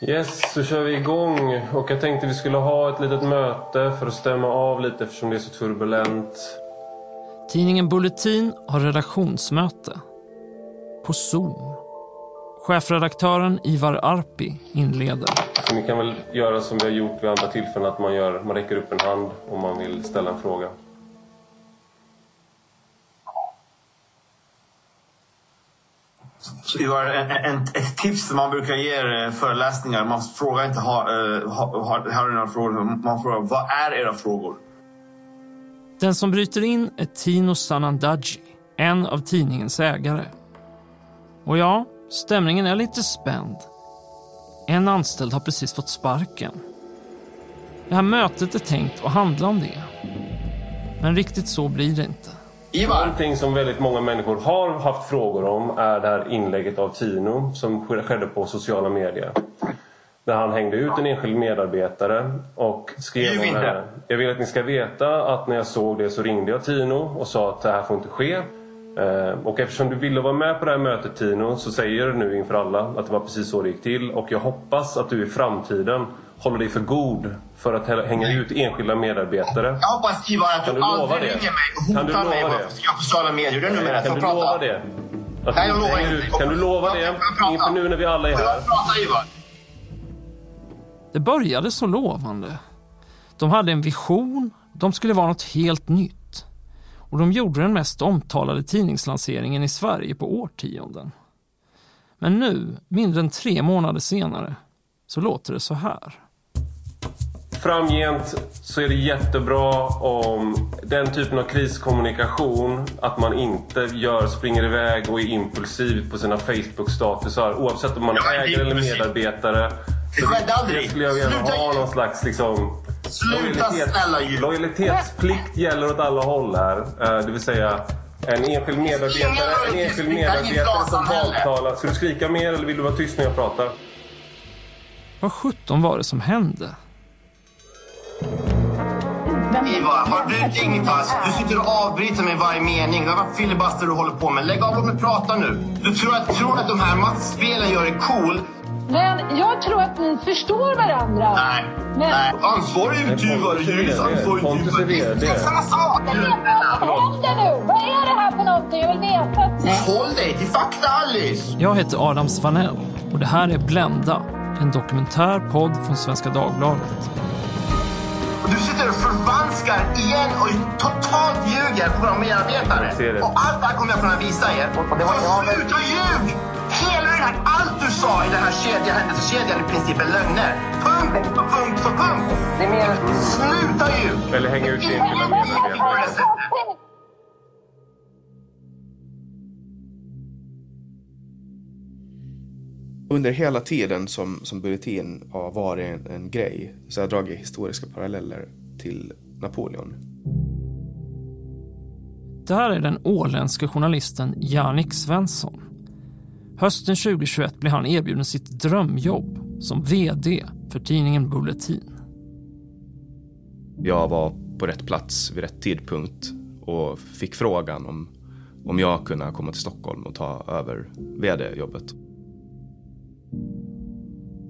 Yes, så kör vi igång. Och jag tänkte vi skulle ha ett litet möte för att stämma av lite eftersom det är så turbulent. Tidningen Bulletin har redaktionsmöte. På Zoom. Chefredaktören Ivar Arpi inleder. Så ni kan väl göra som vi har gjort vid andra tillfällen, att man, gör, man räcker upp en hand om man vill ställa en fråga. Så Ivar, en, en, ett tips som man brukar ge eh, föreläsningar, man frågar inte eh, har, har, har några frågor, man frågar vad är era frågor? Den som bryter in är Tino Sanandaji, en av tidningens ägare. Och ja, stämningen är lite spänd. En anställd har precis fått sparken. Det här mötet är tänkt att handla om det. Men riktigt så blir det inte. Ivar! Någonting som väldigt många människor har haft frågor om är det här inlägget av Tino som skedde på sociala medier. Där han hängde ut en enskild medarbetare och skrev om inte. henne. Jag vill att ni ska veta att när jag såg det så ringde jag Tino och sa att det här får inte ske. Eh, Och eftersom du ville vara med på det här mötet Tino så säger du nu inför alla att det var precis så det gick till. Och jag hoppas att du i framtiden håller dig för god för att hä- hänga ut enskilda medarbetare. Jag hoppas Ivar att Kan du, du lova aldrig det? ringer mig och Kan du hotar lova mig det? på sociala medier. Det är ett. Kan du jag lova prata? det? Att Nej, du jag lovar inte. Kan du lova det? Prata. Inför nu när vi alla är Får jag här. prata Ivar? Det började så lovande. De hade en vision, de skulle vara något helt nytt. Och de gjorde den mest omtalade tidningslanseringen i Sverige på årtionden. Men nu, mindre än tre månader senare, så låter det så här. Framgent så är det jättebra om den typen av kriskommunikation, att man inte gör, springer iväg och är impulsiv på sina Facebook-statusar oavsett om man är är ägare eller medarbetare. Det skedde aldrig. Det skulle jag gärna Sluta ha någon slags liksom... Sluta snälla ljug. Lojalitetsplikt gäller åt alla håll här. Eh, Det vill säga en enskild medarbetare, en enskild medarbetare som baktalar. Ska du skrika mer eller vill du vara tyst när jag pratar? Vad sjutton var det som hände? Ivar, har du ett ingenpass? Du sitter och avbryter mig varje mening. Det var filibuster du håller på med. Lägg av, låt mig prata nu. Du tror att, tror att de här maktspelen gör dig cool? Men jag tror att ni förstår varandra. Nej. Men- Nej. Ansvarig utgivare, juris ansvarig utgivare. Det är samma sak. Vad händer nu? Vad är det här för någonting? Jag vill veta. Håll dig till fakta, Alice. Jag heter Adam Svanell och det här är Blända, en dokumentärpodd från Svenska Dagbladet. Och du sitter och förvanskar igen och totalt ljuger på våra medarbetare. ser det. Och allt det här kommer jag kunna visa er. Så sluta ljug! Hela den här, allt du sa i den här kedjan, händelsekedjan i princip är lögner. Punkt på punkt på punkt. Sluta ljug! Eller hänga ut enskilda medarbetare? Under hela tiden som, som Bulletin har varit en, en grej så har jag dragit historiska paralleller till Napoleon. Det här är den åländske journalisten Jannik Svensson. Hösten 2021 blev han erbjuden sitt drömjobb som VD för tidningen Bulletin. Jag var på rätt plats vid rätt tidpunkt och fick frågan om, om jag kunde komma till Stockholm och ta över VD-jobbet.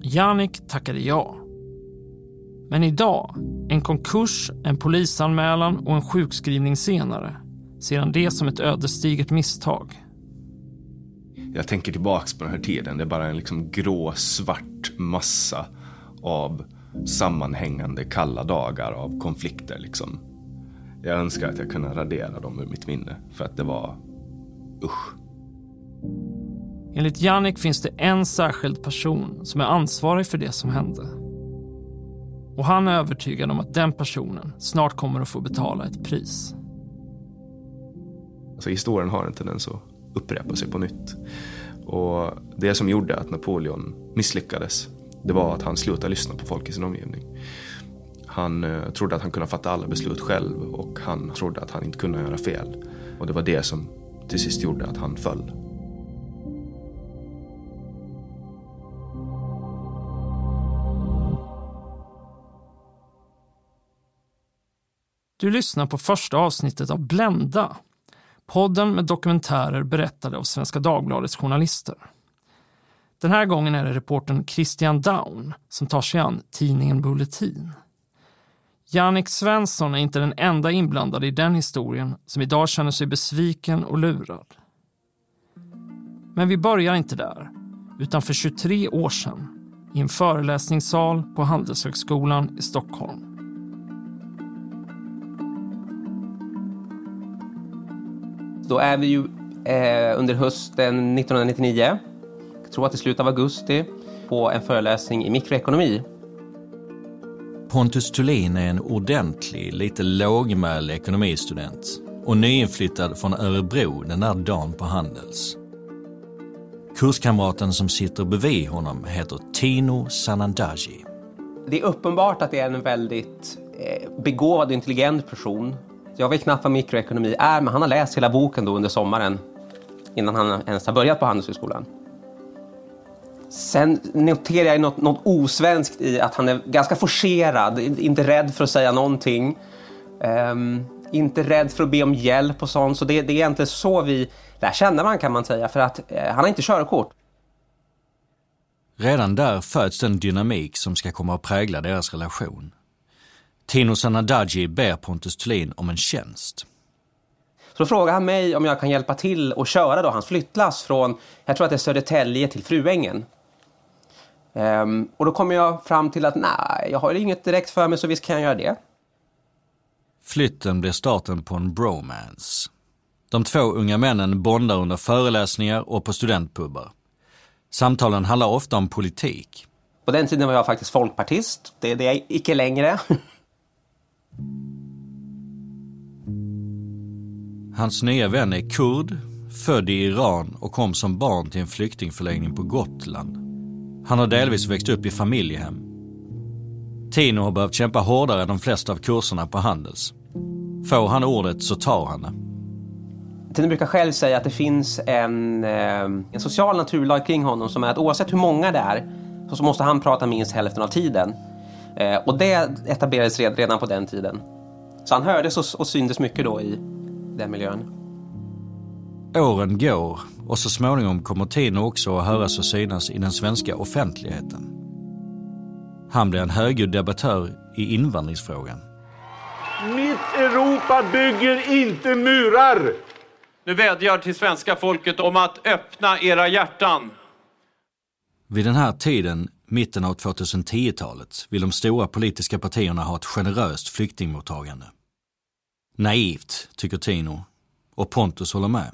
Jannik tackade ja. Men idag, en konkurs, en polisanmälan och en sjukskrivning senare ser han det som ett ödesdigert misstag. Jag tänker tillbaks på den här tiden. Det är bara en liksom grå, svart massa av sammanhängande kalla dagar av konflikter. Liksom. Jag önskar att jag kunde radera dem ur mitt minne för att det var usch. Enligt Jannik finns det en särskild person som är ansvarig för det som hände. Och han är övertygad om att den personen snart kommer att få betala ett pris. Alltså, historien har en tendens att upprepa sig på nytt. Och det som gjorde att Napoleon misslyckades, det var att han slutade lyssna på folk i sin omgivning. Han eh, trodde att han kunde fatta alla beslut själv och han trodde att han inte kunde göra fel. Och det var det som till sist gjorde att han föll. Du lyssnar på första avsnittet av Blända. Podden med dokumentärer berättade av Svenska Dagbladets journalister. Den här gången är det reportern Christian Daun som tar sig an tidningen Bulletin. Jannik Svensson är inte den enda inblandade i den historien som idag känner sig besviken och lurad. Men vi börjar inte där, utan för 23 år sedan i en föreläsningssal på Handelshögskolan i Stockholm. Då är vi ju eh, under hösten 1999, jag tror att i slutet av augusti, på en föreläsning i mikroekonomi. Pontus Thulin är en ordentlig, lite lågmäld ekonomistudent och nyinflyttad från Örebro den där dagen på Handels. Kurskamraten som sitter bredvid honom heter Tino Sanandaji. Det är uppenbart att det är en väldigt eh, begåvad och intelligent person. Jag vet knappt vad mikroekonomi är, men han har läst hela boken då under sommaren innan han ens har börjat på Handelshögskolan. Sen noterar jag något, något osvenskt i att han är ganska forcerad, inte rädd för att säga någonting. Um, inte rädd för att be om hjälp och sånt. Så det, det är egentligen så vi lär känna varandra kan man säga, för att eh, han har inte körkort. Redan där föds den dynamik som ska komma att prägla deras relation. Tino Sanadaji ber Pontus Thulin om en tjänst. Så då frågar han mig om jag kan hjälpa till och köra då hans flyttlass från, jag tror att det är Södertälje till Fruängen. Um, och då kommer jag fram till att nej, jag har inget direkt för mig så visst kan jag göra det. Flytten blir starten på en bromance. De två unga männen bondar under föreläsningar och på studentpubbar. Samtalen handlar ofta om politik. På den tiden var jag faktiskt folkpartist. Det, det är jag icke längre. Hans nya vän är kurd, född i Iran och kom som barn till en flyktingförläggning på Gotland. Han har delvis växt upp i familjehem. Tino har behövt kämpa hårdare än de flesta av kurserna på Handels. Får han ordet så tar han det. Tino brukar själv säga att det finns en, eh, en social naturlag kring honom som är att oavsett hur många det är så måste han prata minst hälften av tiden. Eh, och det etablerades redan på den tiden. Så han hördes och, och syntes mycket då i den miljön. Åren går och så småningom kommer Tino också att höras och synas i den svenska offentligheten. Han blir en högljudd debattör i invandringsfrågan. Mitt Europa bygger inte murar! Nu vädjar till svenska folket om att öppna era hjärtan. Vid den här tiden, mitten av 2010-talet, vill de stora politiska partierna ha ett generöst flyktingmottagande. Naivt, tycker Tino. Och Pontus håller med.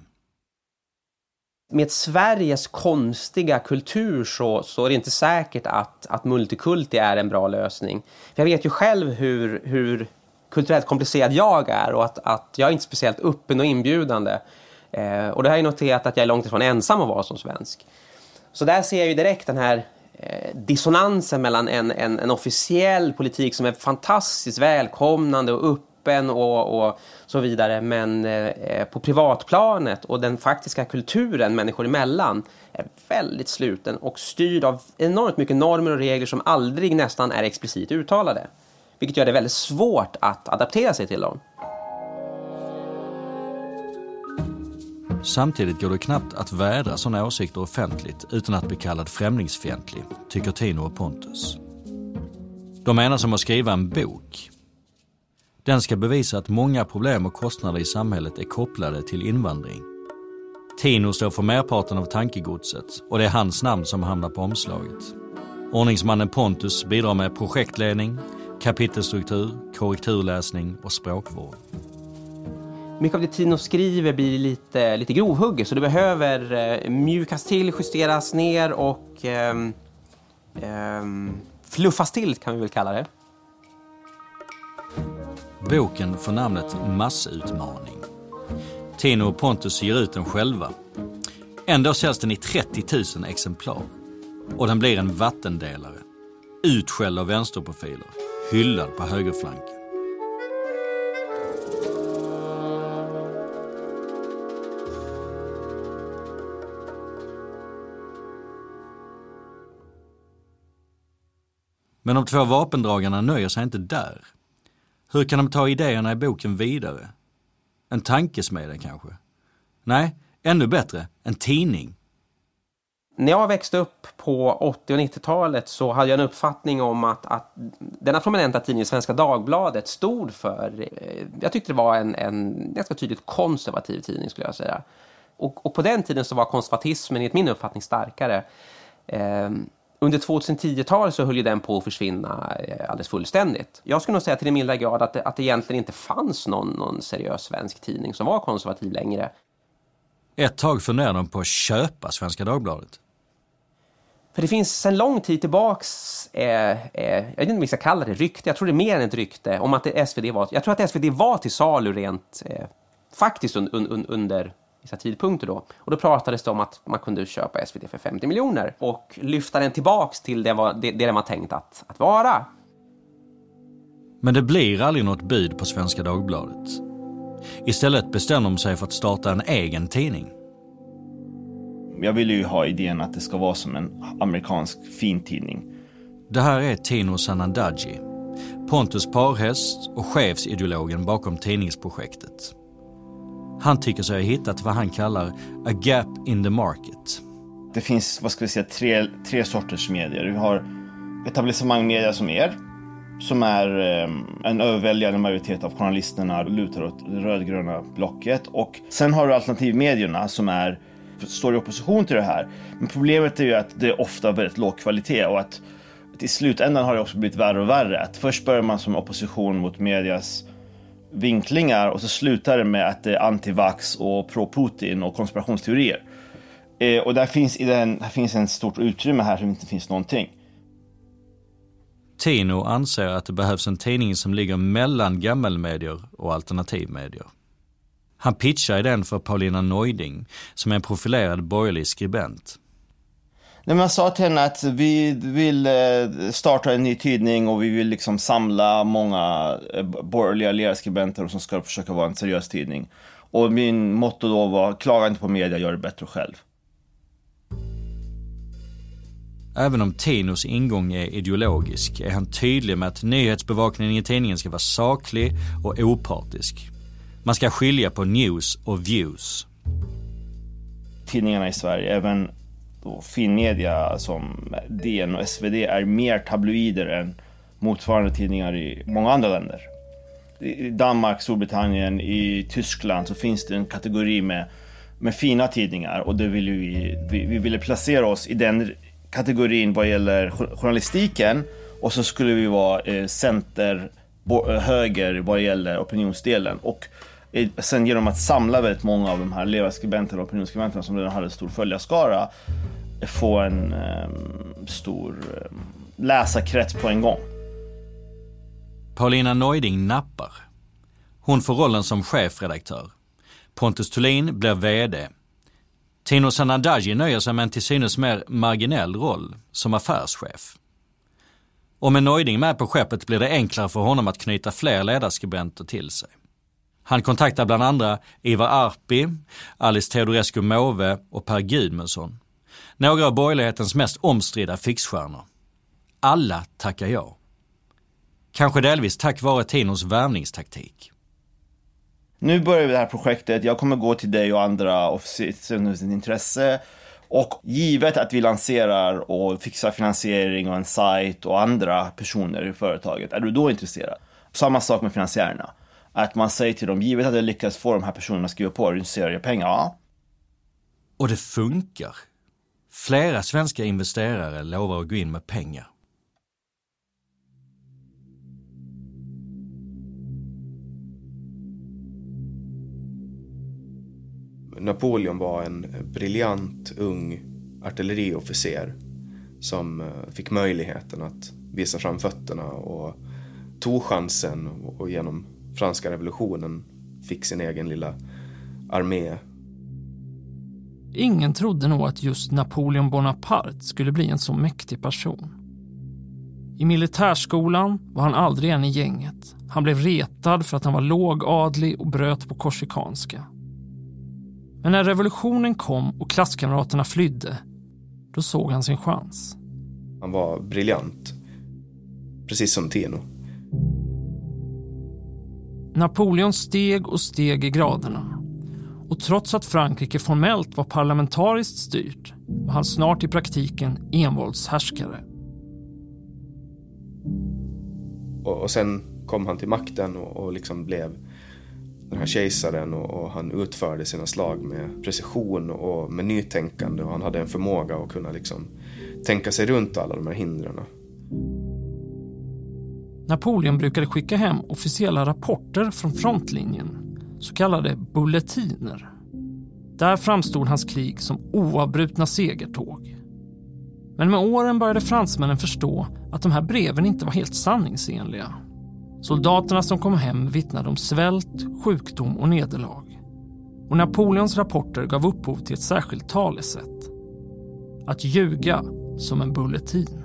Med Sveriges konstiga kultur så, så är det inte säkert att, att multikulti är en bra lösning. För jag vet ju själv hur, hur kulturellt komplicerad jag är och att, att jag är inte speciellt öppen och inbjudande. Eh, och det har jag noterat att jag är långt ifrån ensam att vara som svensk. Så där ser jag ju direkt den här Eh, dissonansen mellan en, en, en officiell politik som är fantastiskt välkomnande och öppen och, och så vidare. Men eh, på privatplanet och den faktiska kulturen människor emellan är väldigt sluten och styrd av enormt mycket normer och regler som aldrig nästan är explicit uttalade. Vilket gör det väldigt svårt att adaptera sig till dem. Samtidigt går det knappt att vädra sådana åsikter offentligt utan att bli kallad främlingsfientlig, tycker Tino och Pontus. De menar som att skriva en bok. Den ska bevisa att många problem och kostnader i samhället är kopplade till invandring. Tino står för merparten av tankegodset och det är hans namn som hamnar på omslaget. Ordningsmannen Pontus bidrar med projektledning, kapitelstruktur, korrekturläsning och språkvård. Mycket av det Tino skriver blir lite, lite grovhugget så det behöver eh, mjukas till, justeras ner och eh, eh, fluffas till kan vi väl kalla det. Boken får namnet Massutmaning. Tino och Pontus ger ut den själva. Ändå säljs den i 30 000 exemplar. Och den blir en vattendelare. Utskälld av vänsterprofiler. Hyllad på högerflanken. Men de två vapendragarna nöjer sig inte där. Hur kan de ta idéerna i boken vidare? En tankesmedja kanske? Nej, ännu bättre, en tidning. När jag växte upp på 80 och 90-talet så hade jag en uppfattning om att, att denna prominenta tidning, Svenska Dagbladet, stod för... Eh, jag tyckte det var en, en ganska tydligt konservativ tidning skulle jag säga. Och, och på den tiden så var konservatismen enligt min uppfattning starkare. Eh, under 2010-talet så höll ju den på att försvinna eh, alldeles fullständigt. Jag skulle nog säga till en milda grad att det, att det egentligen inte fanns någon, någon seriös svensk tidning som var konservativ längre. Ett tag funderade de på att köpa Svenska Dagbladet. För det finns sedan lång tid tillbaks, eh, eh, jag vet inte om vi ska kalla det rykte, jag tror det är mer än ett rykte, om att SvD var, jag tror att SvD var till salu rent eh, faktiskt un, un, under vissa tidpunkter då. Och då pratades det om att man kunde köpa SvD för 50 miljoner och lyfta den tillbaks till det, var, det, det den var tänkt att, att vara. Men det blir aldrig något bud på Svenska Dagbladet. Istället bestämde de sig för att starta en egen tidning. Jag ville ju ha idén att det ska vara som en amerikansk fintidning. Det här är Tino Sanandaji, Pontus parhäst och chefsideologen bakom tidningsprojektet. Han tycker sig ha hittat vad han kallar a gap in the market. Det finns, vad ska vi säga, tre, tre sorters medier. Vi har etablissemangmedia som er, som är eh, en överväldigande majoritet av journalisterna lutar åt det rödgröna blocket. Och sen har du alternativmedierna som är, står i opposition till det här. Men problemet är ju att det är ofta väldigt låg kvalitet och att, att i slutändan har det också blivit värre och värre. Att först börjar man som opposition mot medias vinklingar och så slutar det med att det är antivax och pro-Putin och konspirationsteorier. Eh, och där finns, i den, där finns en stort utrymme här som inte finns någonting. Tino anser att det behövs en tidning som ligger mellan gammelmedier och alternativmedier. Han pitchar idén för Paulina Neuding, som är en profilerad borgerlig skribent. Nej, man sa till henne att vi vill eh, starta en ny tidning och vi vill liksom samla många eh, borgerliga ledarskribenter som ska försöka vara en seriös tidning. Och min motto då var, klaga inte på media, gör det bättre själv. Även om Tinos ingång är ideologisk är han tydlig med att nyhetsbevakningen i tidningen ska vara saklig och opartisk. Man ska skilja på news och views. Tidningarna i Sverige, även finmedia som DN och SvD är mer tabloider än motsvarande tidningar i många andra länder. I Danmark, Storbritannien, i Tyskland så finns det en kategori med, med fina tidningar och det vill vi, vi, vi ville placera oss i den kategorin vad gäller journalistiken och så skulle vi vara eh, center-höger eh, vad gäller opinionsdelen. Och eh, sen genom att samla väldigt många av de här ledarskribenterna och opinionsskribenterna som redan hade stor följarskara få en um, stor um, läsarkrets på en gång. Paulina Neuding nappar. Hon får rollen som chefredaktör. Pontus Thulin blir VD. Tino Sanandaji nöjer sig med en till synes mer marginell roll som affärschef. Och med Neuding med på skeppet blir det enklare för honom att knyta fler ledarskribenter till sig. Han kontaktar bland andra Ivar Arpi, Alice Teodorescu Måwe och Per Gudmundsson några av borgerlighetens mest omstridda fixstjärnor. Alla tackar ja. Kanske delvis tack vare Tinos värvningstaktik. Nu börjar vi det här projektet. Jag kommer gå till dig och andra och se intresse. Och givet att vi lanserar och fixar finansiering och en sajt och andra personer i företaget, är du då intresserad? Samma sak med finansiärerna. Att man säger till dem, givet att jag lyckas få de här personerna att skriva på, är du intresserad av pengar? Ja. Och det funkar. Flera svenska investerare lovar att gå in med pengar. Napoleon var en briljant ung artilleriofficer som eh, fick möjligheten att visa fram fötterna och tog chansen och genom franska revolutionen fick sin egen lilla armé Ingen trodde nog att just Napoleon Bonaparte skulle bli en så mäktig person. I militärskolan var han aldrig en i gänget. Han blev retad för att han var lågadlig och bröt på korsikanska. Men när revolutionen kom och klasskamraterna flydde, då såg han sin chans. Han var briljant. Precis som Tino. Napoleon steg och steg i graderna och trots att Frankrike formellt var parlamentariskt styrt var han snart i praktiken envåldshärskare. Och, och sen kom han till makten och, och liksom blev den här kejsaren och, och, han utförde sina slag med precision och med nytänkande och han hade en förmåga att kunna liksom tänka sig runt alla de här hindren. Napoleon brukade skicka hem officiella rapporter från frontlinjen, så kallade bulletiner. Där framstod hans krig som oavbrutna segertåg. Men med åren började fransmännen förstå att de här breven inte var helt sanningsenliga. Soldaterna som kom hem vittnade om svält, sjukdom och nederlag. Och Napoleons rapporter gav upphov till ett särskilt talesätt. Att ljuga som en bulletin.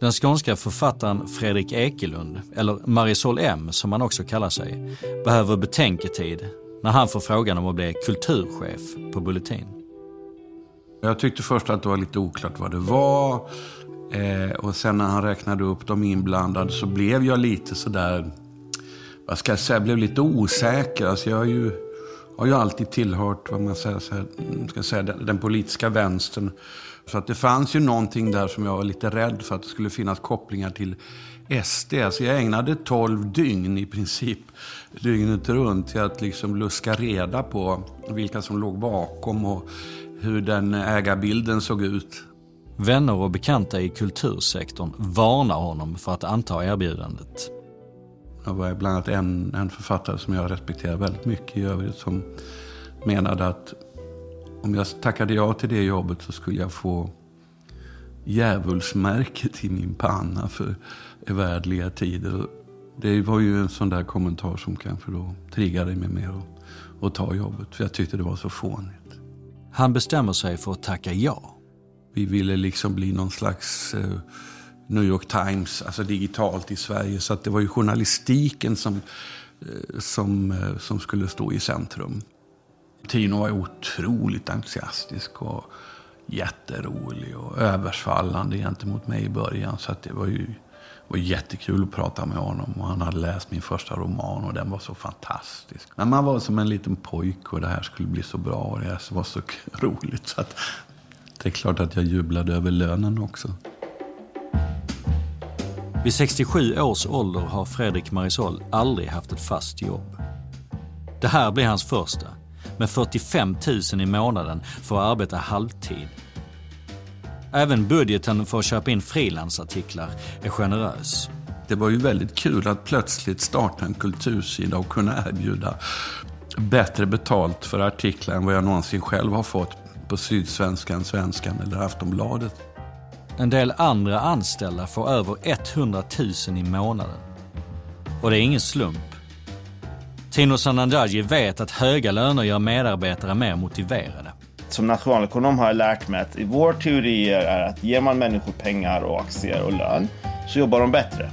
den skånska författaren Fredrik Ekelund, eller Marisol M som han också kallar sig, behöver betänketid när han får frågan om att bli kulturchef på Bulletin. Jag tyckte först att det var lite oklart vad det var. Eh, och sen när han räknade upp de inblandade så blev jag lite sådär, vad ska jag säga, jag blev lite osäker. Alltså jag har ju, har ju alltid tillhört, vad man säger, så här, ska säga, den, den politiska vänstern. Så att det fanns ju någonting där som jag var lite rädd för att det skulle finnas kopplingar till SD. Så jag ägnade 12 dygn i princip, dygnet runt, till att liksom luska reda på vilka som låg bakom och hur den ägarbilden såg ut. Vänner och bekanta i kultursektorn varnar honom för att anta erbjudandet. Det var bland annat en, en författare som jag respekterar väldigt mycket i övrigt som menade att om jag tackade ja till det jobbet så skulle jag få djävulsmärket i min panna för evärdliga tider. Det var ju en sån där kommentar som kanske då triggade mig mer att, att ta jobbet. För jag tyckte det var så fånigt. Han bestämmer sig för att tacka ja. Vi ville liksom bli någon slags eh, New York Times, alltså digitalt i Sverige. Så att det var ju journalistiken som, eh, som, eh, som skulle stå i centrum. Tino var otroligt entusiastisk och jätterolig och översvallande gentemot mig i början. Så att det var ju var jättekul att prata med honom. Och han hade läst min första roman och den var så fantastisk. Men man var som en liten pojk och det här skulle bli så bra och det var så roligt. Så att det är klart att jag jublade över lönen också. Vid 67 års ålder har Fredrik Marisol aldrig haft ett fast jobb. Det här blir hans första med 45 000 i månaden för att arbeta halvtid. Även budgeten för att köpa in frilansartiklar är generös. Det var ju väldigt kul att plötsligt starta en kultursida och kunna erbjuda bättre betalt för artiklar än vad jag någonsin själv har fått på Sydsvenskan, Svenskan eller Aftonbladet. En del andra anställda får över 100 000 i månaden. Och det är ingen slump. Tino Sanandaji vet att höga löner gör medarbetare mer motiverade. Som nationalekonom har jag lärt mig att i vår teori är att ger man människor pengar och aktier och lön så jobbar de bättre.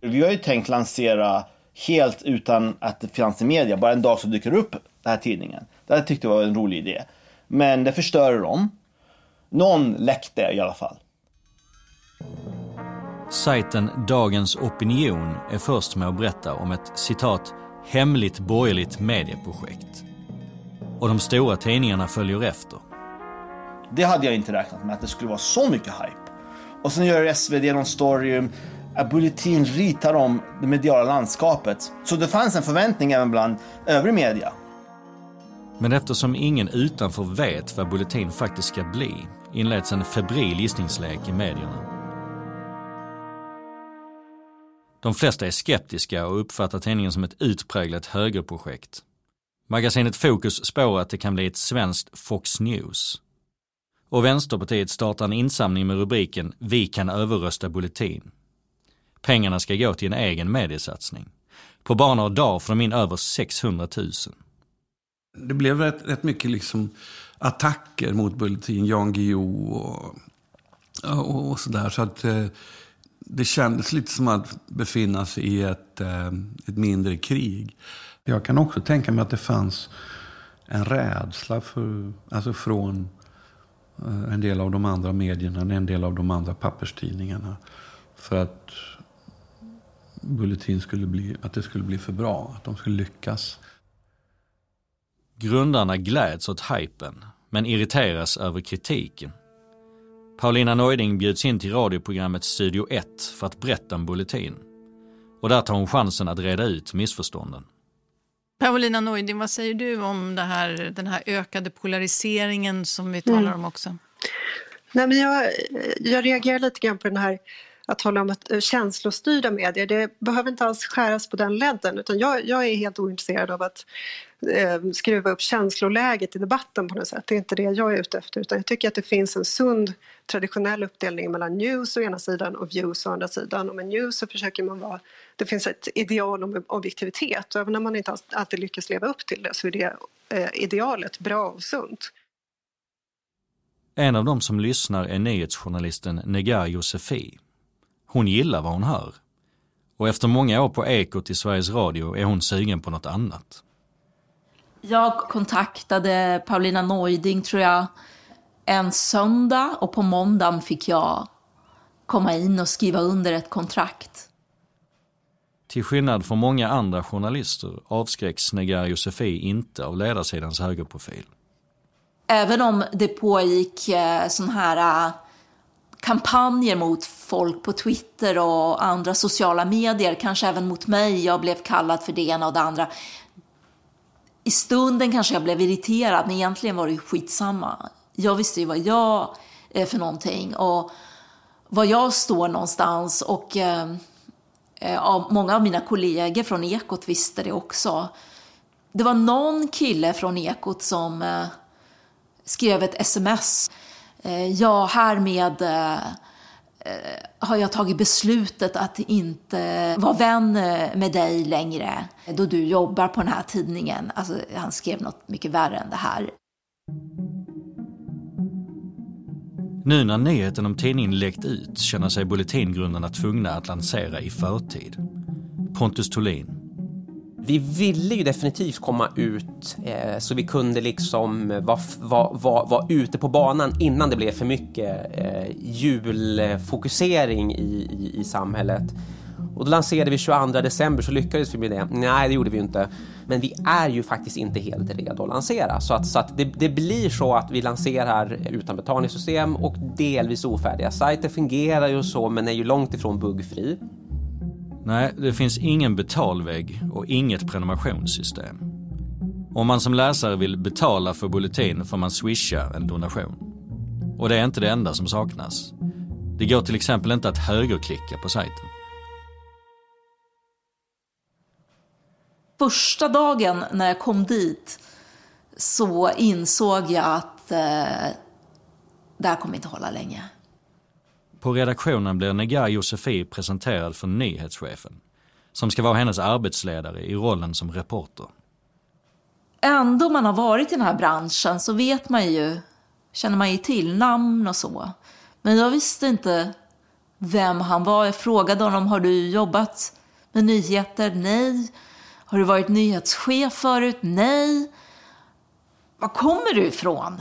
Vi har ju tänkt lansera helt utan att det finns i media, bara en dag så dyker upp den här tidningen. Det tyckte jag var en rolig idé. Men det förstörde dem. Någon läckte i alla fall. Sajten Dagens Opinion är först med att berätta om ett citat hemligt borgerligt medieprojekt. Och de stora tidningarna följer efter. Det hade jag inte räknat med, att det skulle vara så mycket hype. Och sen gör SvD någon story Bulletin ritar om det mediala landskapet. Så det fanns en förväntning även bland övrig media. Men eftersom ingen utanför vet vad Bulletin faktiskt ska bli inleds en febril gissningslek i medierna. De flesta är skeptiska och uppfattar tidningen som ett utpräglat högerprojekt. Magasinet Fokus spår att det kan bli ett svenskt Fox News. Och Vänsterpartiet startar en insamling med rubriken Vi kan överrösta Bulletin. Pengarna ska gå till en egen mediesatsning. På bara några dagar får de in över 600 000. Det blev rätt, rätt mycket liksom attacker mot Bulletin, Jan Guillou och, och, och sådär. Så att eh, det kändes lite som att befinna sig i ett, eh, ett mindre krig. Jag kan också tänka mig att det fanns en rädsla för, alltså från eh, en del av de andra medierna, en del av de andra papperstidningarna. För att Bulletin skulle bli, att det skulle bli för bra, att de skulle lyckas. Grundarna gläds åt hypen, men irriteras över kritiken. Paulina Neuding bjuds in till radioprogrammet Studio 1 för att berätta om Bulletin. Och där tar hon chansen att reda ut missförstånden. Paulina Neuding, vad säger du om det här, den här ökade polariseringen som vi talar Mm. om också? Nej, men jag, jag reagerar lite grann på den här att tala om att eh, känslostyrda medier. Det behöver inte alls skäras på den ledden utan jag, jag är helt ointresserad av att eh, skruva upp känsloläget i debatten på något sätt. Det är inte det jag är ute efter utan jag tycker att det finns en sund traditionell uppdelning mellan news å ena sidan och views å andra sidan. Och med news så försöker man vara, det finns ett ideal om objektivitet och även om man inte alltid lyckas leva upp till det så är det eh, idealet bra och sunt. En av de som lyssnar är nyhetsjournalisten Negar Josefi. Hon gillar vad hon hör. Och efter många år på Ekot i Sveriges Radio är hon sugen på något annat. Jag kontaktade Paulina Neuding, tror jag, en söndag och på måndagen fick jag komma in och skriva under ett kontrakt. Till skillnad från många andra journalister avskräcks Negar Josefi inte av ledarsidans högerprofil. Även om det pågick eh, sån här eh, kampanjer mot folk på Twitter och andra sociala medier, kanske även mot mig. Jag blev kallad för det ena och det andra. I stunden kanske jag blev irriterad, men egentligen var det ju skitsamma. Jag visste ju vad jag är för någonting och var jag står någonstans. Och eh, eh, av många av mina kollegor från Ekot visste det också. Det var någon kille från Ekot som eh, skrev ett sms. Eh, ja, härmed eh, Eh, har jag tagit beslutet att inte vara vän eh, med dig längre då du jobbar på den här tidningen. Alltså, han skrev något mycket värre än det här. Nu när nyheten om tidningen läckt ut känner sig Bulletingrundarna tvungna att lansera i förtid. Pontus Thulin. Vi ville ju definitivt komma ut eh, så vi kunde liksom vara var, var, var ute på banan innan det blev för mycket eh, julfokusering i, i, i samhället. Och då lanserade vi 22 december så lyckades vi med det. Nej, det gjorde vi ju inte. Men vi är ju faktiskt inte helt redo att lansera. Så att, så att det, det blir så att vi lanserar utan betalningssystem och delvis ofärdiga. sajter. fungerar ju så men är ju långt ifrån buggfri. Nej, det finns ingen betalvägg och inget prenumerationssystem. Om man som läsare vill betala för Bulletin får man swisha en donation. Och det är inte det enda som saknas. Det går till exempel inte att högerklicka på sajten. Första dagen när jag kom dit så insåg jag att eh, det här kommer inte hålla länge. På redaktionen blir Negar Josefi presenterad för nyhetschefen, som ska vara hennes arbetsledare i rollen som reporter. Ändå man har varit i den här branschen så vet man ju, känner man ju till namn och så. Men jag visste inte vem han var. Jag frågade honom, har du jobbat med nyheter? Nej. Har du varit nyhetschef förut? Nej. Var kommer du ifrån?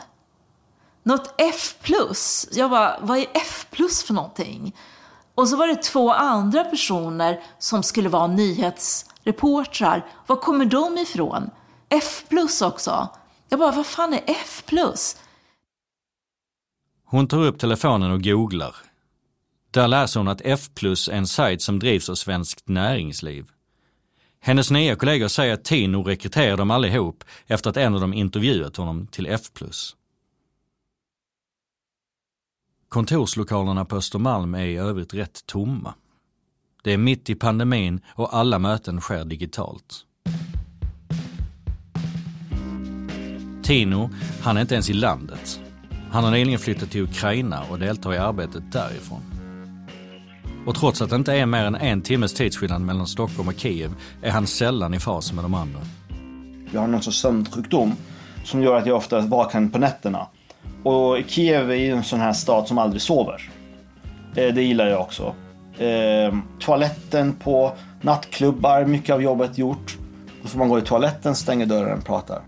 Något F+. Jag bara, vad är F+, för någonting? Och så var det två andra personer som skulle vara nyhetsreportrar. Var kommer de ifrån? F+, också. Jag bara, vad fan är F+. Hon tar upp telefonen och googlar. Där läser hon att F är en sajt som drivs av Svenskt Näringsliv. Hennes nya kollegor säger att Tino rekryterar dem allihop efter att en av dem intervjuat honom till F+. Kontorslokalerna på Östermalm är i övrigt rätt tomma. Det är mitt i pandemin och alla möten sker digitalt. Tino, han är inte ens i landet. Han har nyligen flyttat till Ukraina och deltar i arbetet därifrån. Och trots att det inte är mer än en timmes tidsskillnad mellan Stockholm och Kiev är han sällan i fas med de andra. Jag har någon sorts sömnsjukdom som gör att jag ofta är vaken på nätterna. Och Kiev är ju en sån här stad som aldrig sover. Eh, det gillar jag också. Eh, toaletten på nattklubbar, mycket av jobbet gjort. Då får man gå i toaletten, stänga dörren och prata.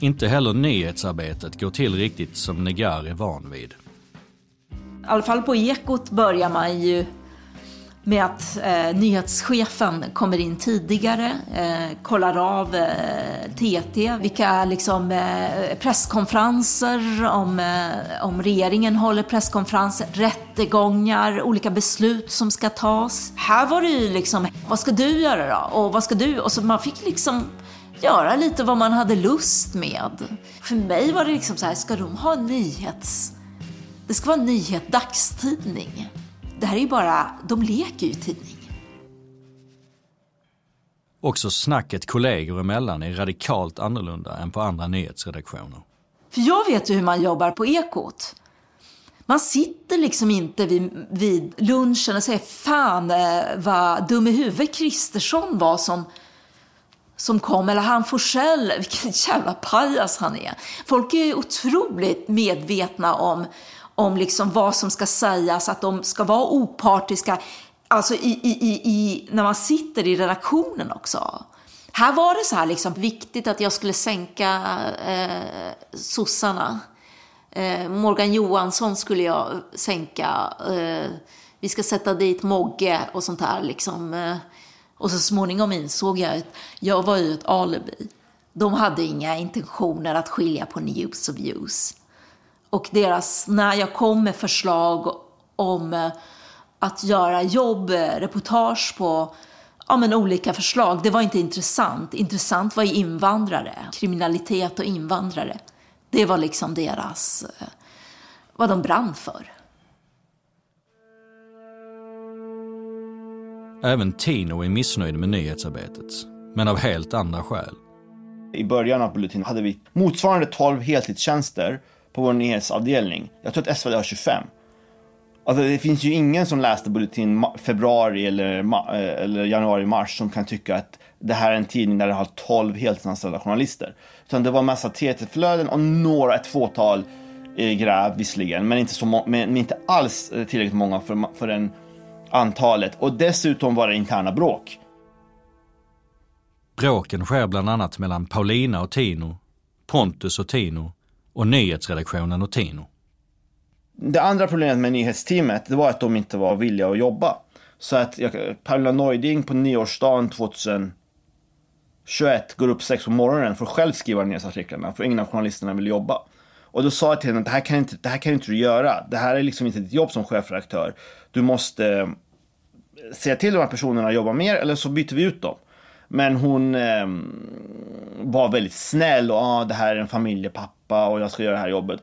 Inte heller nyhetsarbetet går till riktigt som Negar är van vid. I alla fall på Ekot börjar man ju med att eh, nyhetschefen kommer in tidigare, eh, kollar av eh, TT, vilka liksom, eh, presskonferenser, om, eh, om regeringen håller presskonferenser, rättegångar, olika beslut som ska tas. Här var det ju liksom, vad ska du göra då? Och vad ska du? Och så man fick liksom göra lite vad man hade lust med. För mig var det liksom så här, ska de ha nyhets... Det ska vara en nyhet, dagstidning. Det här är ju bara, de leker ju tidning. Också snacket kollegor emellan är radikalt annorlunda än på andra nyhetsredaktioner. För jag vet ju hur man jobbar på Ekot. Man sitter liksom inte vid, vid lunchen och säger fan eh, vad dum i huvudet Kristersson var som, som kom, eller han Forsell, vilken jävla pajas han är. Folk är otroligt medvetna om, om liksom vad som ska sägas, att de ska vara opartiska, alltså i, i, i, i, när man sitter i redaktionen också. Här var det så här liksom viktigt att jag skulle sänka eh, sossarna. Eh, Morgan Johansson skulle jag sänka. Eh, vi ska sätta dit Mogge och sånt här liksom. Eh, och så småningom insåg jag att jag var ju ett alibi. De hade inga intentioner att skilja på news och views. Och deras, när jag kom med förslag om eh, att göra jobb, reportage på ja, men olika förslag, det var inte intressant. Intressant var ju invandrare, kriminalitet och invandrare. Det var liksom deras, eh, vad de brann för. Även Tino är missnöjd med nyhetsarbetet, men av helt andra skäl. I början av Bulletin hade vi motsvarande 12 heltidstjänster på vår nyhetsavdelning. Jag tror att SVT har 25. Alltså det finns ju ingen som läste Bulletin februari eller, eh, eller januari-mars som kan tycka att det här är en tidning där det har 12 heltidsanställda journalister. Utan det var massa TT-flöden och några, ett fåtal eh, gräv visserligen, men inte, så men, inte alls eh, tillräckligt många för, för den antalet. Och dessutom var det interna bråk. Bråken sker bland annat mellan Paulina och Tino, Pontus och Tino och nyhetsredaktionen och Tino. Det andra problemet med nyhetsteamet det var att de inte var villiga att jobba. Så att jag, Paula Neuding på nyårsdagen 2021 går upp sex på morgonen för att själv skriva nyhetsartiklarna för ingen av journalisterna vill jobba. Och då sa jag till henne att det här kan inte, det här kan inte du göra. Det här är liksom inte ditt jobb som chefredaktör. Du måste eh, säga till de här personerna att jobba mer eller så byter vi ut dem. Men hon eh, var väldigt snäll och ah, det här är en familjepappa och jag ska göra det här jobbet.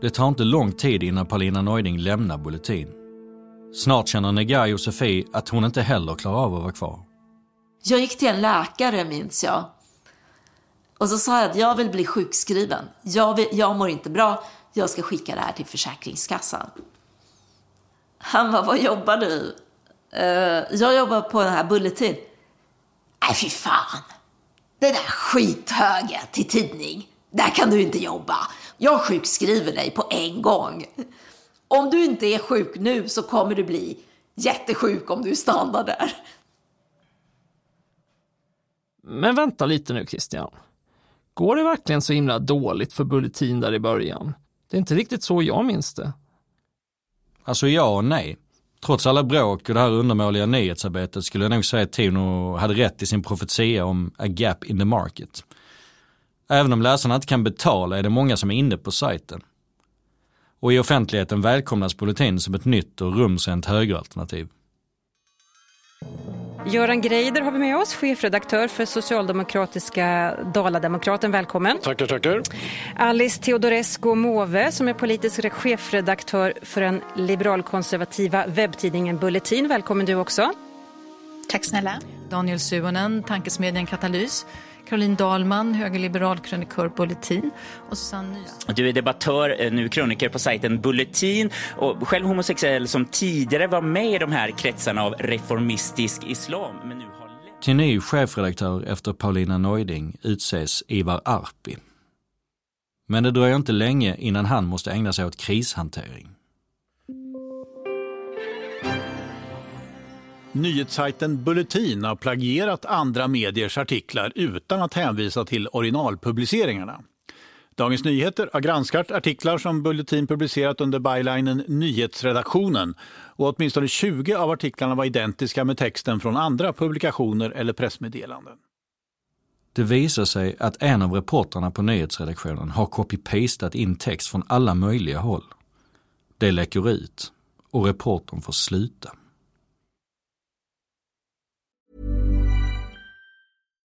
Det tar inte lång tid innan Paulina Neuding lämnar Bulletin. Snart känner Negai och Sofie att hon inte heller klarar av att vara kvar. Jag gick till en läkare minns jag. Och så sa jag att jag vill bli sjukskriven. Jag, vill, jag mår inte bra. Jag ska skicka det här till Försäkringskassan. Han bara, vad jobbar du? Uh, jag jobbar på den här Bulletin. Nej, fy fan. Det där skithöget till tidning. Där kan du inte jobba. Jag sjukskriver dig på en gång. Om du inte är sjuk nu så kommer du bli jättesjuk om du stannar där. Men vänta lite nu Christian. Går det verkligen så himla dåligt för Bulletin där i början? Det är inte riktigt så jag minns det. Alltså ja och nej. Trots alla bråk och det här undermåliga nyhetsarbetet skulle jag nog säga att Tino hade rätt i sin profetia om a gap in the market. Även om läsarna inte kan betala är det många som är inne på sajten. Och i offentligheten välkomnas Bulletin som ett nytt och rumsrent högeralternativ. Göran Greider har vi med oss, chefredaktör för socialdemokratiska Dalademokraten. Välkommen. Tackar, tackar. Alice Teodorescu Måwe som är politisk chefredaktör för den liberalkonservativa webbtidningen Bulletin. Välkommen du också. Tack snälla. Daniel Suonen, tankesmedjan Katalys. Caroline Dahlman, högerliberal krönikör Bulletin och Susanne. Du är debattör, eh, nu kröniker på sajten Bulletin och själv homosexuell som tidigare var med i de här kretsarna av reformistisk islam. Men nu har... Till ny chefredaktör efter Paulina Neuding utses Ivar Arpi. Men det dröjer inte länge innan han måste ägna sig åt krishantering. Nyhetssajten Bulletin har plagierat andra mediers artiklar utan att hänvisa till originalpubliceringarna. Dagens Nyheter har granskat artiklar som Bulletin publicerat under bylinen Nyhetsredaktionen och åtminstone 20 av artiklarna var identiska med texten från andra publikationer eller pressmeddelanden. Det visar sig att en av reportrarna på nyhetsredaktionen har copy-pastat in text från alla möjliga håll. Det läcker ut och reportern får sluta.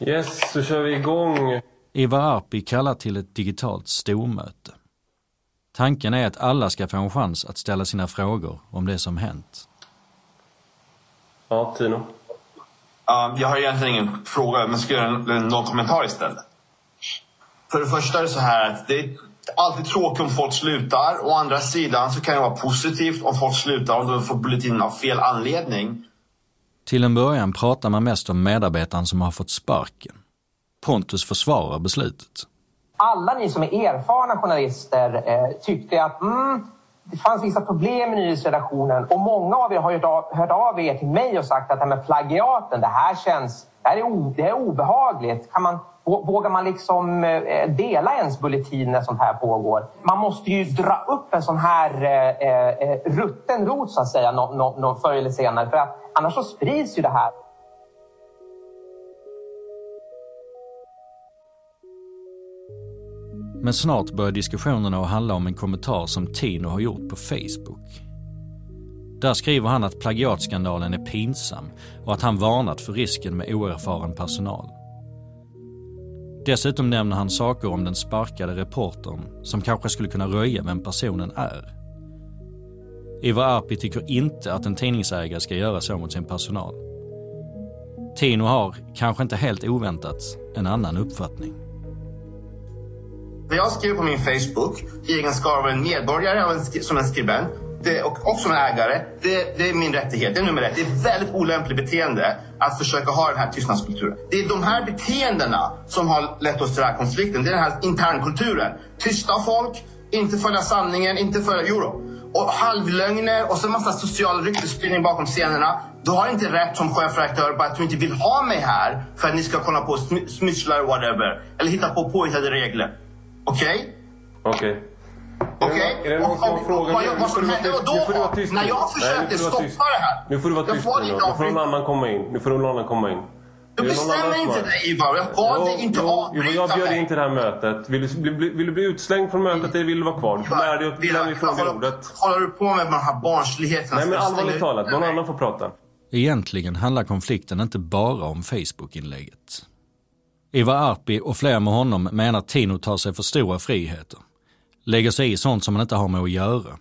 Yes, så kör vi igång. Ivar Arpi kallar till ett digitalt stormöte. Tanken är att alla ska få en chans att ställa sina frågor om det som hänt. Ja, Tino? Uh, jag har egentligen ingen fråga, men ska göra någon kommentar istället. För det första är det så här att det är alltid tråkigt om folk slutar. Å andra sidan så kan det vara positivt om folk slutar och då får bulletinen av fel anledning. Till en början pratar man mest om medarbetaren som har fått sparken. Pontus försvarar beslutet. Alla ni som är erfarna journalister eh, tyckte att mm, det fanns vissa problem i nyhetsredaktionen och många av er har hört av, hört av er till mig och sagt att det här med plagiaten, det här känns det här är, o, det är obehagligt. Kan man, vågar man liksom eh, dela ens bulletin när sånt här pågår? Man måste ju dra upp en sån här eh, eh, eh rutten rot så att säga, no, no, no, förr eller senare. För att annars så sprids ju det här. Men snart börjar diskussionerna att handla om en kommentar som Tino har gjort på Facebook. Där skriver han att plagiatskandalen är pinsam och att han varnat för risken med oerfaren personal. Dessutom nämner han saker om den sparkade reportern som kanske skulle kunna röja vem personen är. Ivar Arpi tycker inte att en tidningsägare ska göra så mot sin personal. Tino har, kanske inte helt oväntat, en annan uppfattning. Det jag skriver på min Facebook i egenskap av en medborgare, en, som en skribent det, och, och som ägare, det, det, är min rättighet. Det är nummer ett. Det är väldigt olämpligt beteende att försöka ha den här tystnadskulturen. Det är de här beteendena som har lett oss till den här konflikten. Det är den här internkulturen. Tysta folk, inte följa sanningen, inte följa euro. Och halvlögner och så en massa social ryktesspridning bakom scenerna. Du har inte rätt som chefredaktör bara att du inte vill ha mig här för att ni ska kolla på smy smusslar whatever. Eller hitta på påhittade regler. Okej? Okay? Okej. Okay. Okej? Som frågar vad, som hände då? Nu får du vara tyst. När jag försökte stoppa det här. Nu får du vara tyst nu. Nu får någon annan komma in. Nu får någon annan komma in. Jag bestämmer inte det Ivar. Jag bad dig inte avbryta Jag bjöd in till det här mötet. Vill du, bli, vill du bli utslängd från mötet eller vill du vara kvar? Du får lära dig att vi frågar ordet. Håller du på med de här barnsligheterna? Nej men allvarligt talat, någon annan får prata. Egentligen handlar konflikten inte bara om Facebook-inlägget. Ivar Arpi och fler med honom menar att Tino tar sig för stora friheter. Lägger sig i sånt som man inte har med att göra.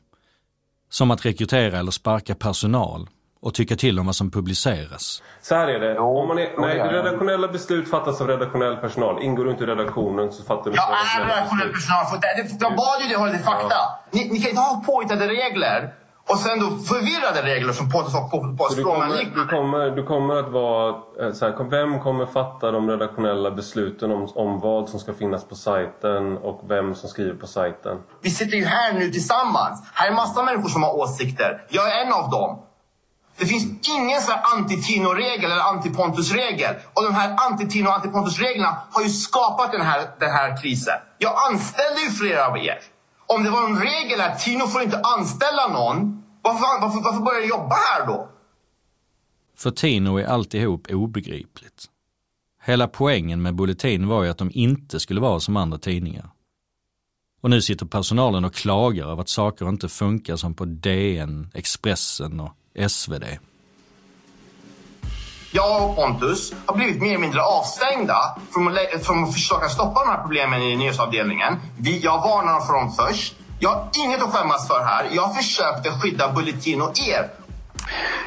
Som att rekrytera eller sparka personal och tycka till om vad som publiceras. Så här är det. Om man är, när redaktionella beslut fattas av redaktionell personal, ingår du inte i redaktionen så fattar du Jag är redaktionell personal. För det, jag bad ju dig hålla till fakta. Ja. Ni, ni kan inte ha påhittade regler Och sen då förvirrade regler som Pontus var på, på Så du, kommer, du, kommer, att vara... eh, Så här, vem kommer fatta de redaktionella besluten om, om vad som ska finnas på sajten och vem som skriver på sajten? Vi sitter ju här nu tillsammans. Här är massa människor som har åsikter. Jag är en av dem. Det finns ingen så här anti-Tino-regel eller anti-Pontus-regel. Och de här anti-Tino och anti-Pontus-reglerna har ju skapat den här, den här krisen. Jag anställde ju flera av er. Om det var en regel att Tino får inte anställa någon, varför, varför, varför börjar jag jobba här då? För Tino är alltihop obegripligt. Hela poängen med Bulletin var ju att de inte skulle vara som andra tidningar. Och nu sitter personalen och klagar över att saker inte funkar som på DN, Expressen och SvD. Jag och Pontus har blivit mer eller mindre avstängda från att, från att försöka stoppa de här problemen i nyhetsavdelningen. Vi, jag varnar för dem först. Jag har inget att skämmas för här. Jag försökte skydda Bulletin och er.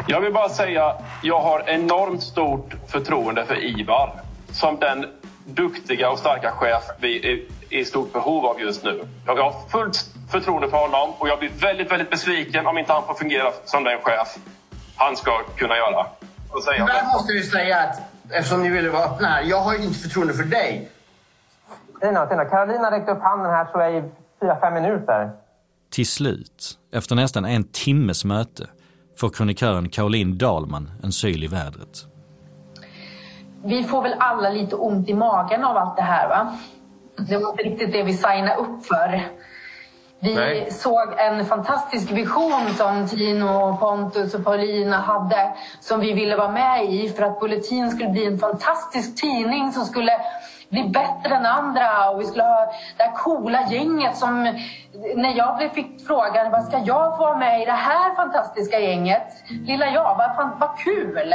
Jag vill bara säga, jag har enormt stort förtroende för Ivar som den duktiga och starka chef vi är i stort behov av just nu. Jag har fullt förtroende för honom och jag blir väldigt, väldigt besviken om inte han får fungera som den chef han ska kunna göra. Tyvärr det. måste vi säga att eftersom ni ville vara öppna här, jag har ju inte förtroende för dig. Tina, Tina, Carolina räckte upp handen här tror jag i fyra, fem minuter. Till slut, efter nästan en timmes möte, får kronikören Caroline Dahlman en syl i vädret. Vi får väl alla lite ont i magen av allt det här va? Det var inte riktigt det vi signade upp för. Vi Nej. såg en fantastisk vision som Tino, Pontus och Paulina hade som vi ville vara med i för att Bulletin skulle bli en fantastisk tidning som skulle bli bättre än andra och vi skulle ha det här coola gänget som när jag fick frågan vad ska jag få vara med i det här fantastiska gänget? Lilla jag, vad, vad kul!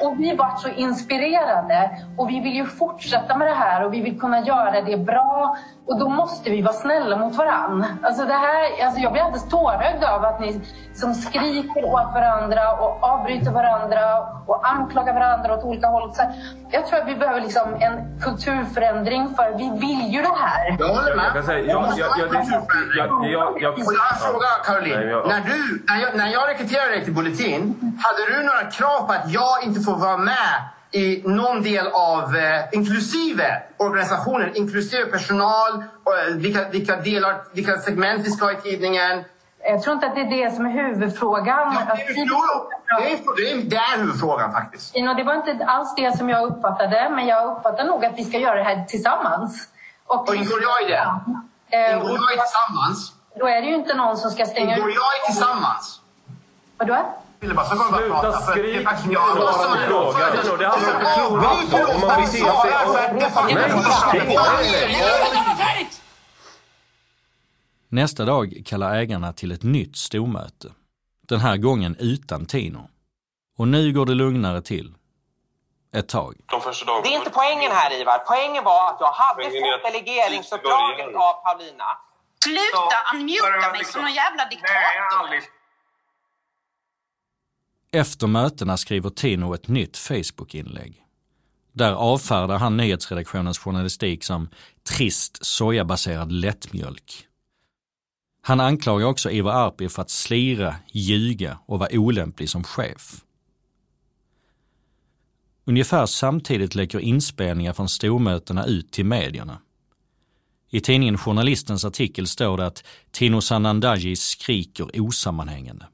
Och vi var så inspirerade och vi vill ju fortsätta med det här och vi vill kunna göra det bra. Och då måste vi vara snälla mot varann. Alltså det här, alltså jag blir alldeles tårögd av att ni som skriker åt varandra och avbryter varandra och anklagar varandra åt olika håll. Så jag tror att vi behöver liksom en kulturförändring för vi vill ju det här. Jag håller med. Jag kan säga, jag, jag, jag, det- jag, jag, Får jag fråga Caroline? Nej, jag- När, du, när, jag, när jag rekryterade dig till Bulletin, hade du några krav på att jag inte får vara med i någon del av, eh, inklusive organisationen, inklusive personal, och, eh, vilka, vilka, delar, vilka segment vi ska ha i tidningen? Jag tror inte att det är det som är huvudfrågan. Ja, det, är, jo, det, är, det, är, det är huvudfrågan faktiskt. Ino, det var inte alls det som jag uppfattade, men jag uppfattar nog att vi ska göra det här tillsammans. Och, Och ingår jag i det? Eh, Ingår jag i tillsammans? Då är det ju inte någon som ska stänga Ingår jag i tillsammans? Vadå? Faktiskt jag Svara på frågan. Det handlar om förtroende. Om man. Nästa dag kallar ägarna till ett nytt stormöte. Den här gången utan Tino. Och nu går det lugnare till. Ett tag. De första dagarna. Det är inte poängen här Ivar. Poängen var att jag hade fått delegeringsuppdraget av Paulina. Sluta unmuta mig som någon jävla diktator. Efter mötena skriver Tino ett nytt Facebook-inlägg. Där avfärdar han nyhetsredaktionens journalistik som trist sojabaserad lättmjölk. Han anklagar också Ivar Arpi för att slira, ljuga och vara olämplig som chef. Ungefär samtidigt läcker inspelningar från stormötena ut till medierna. I tidningen Journalistens artikel står det att Tino Sanandaji skriker osammanhängande.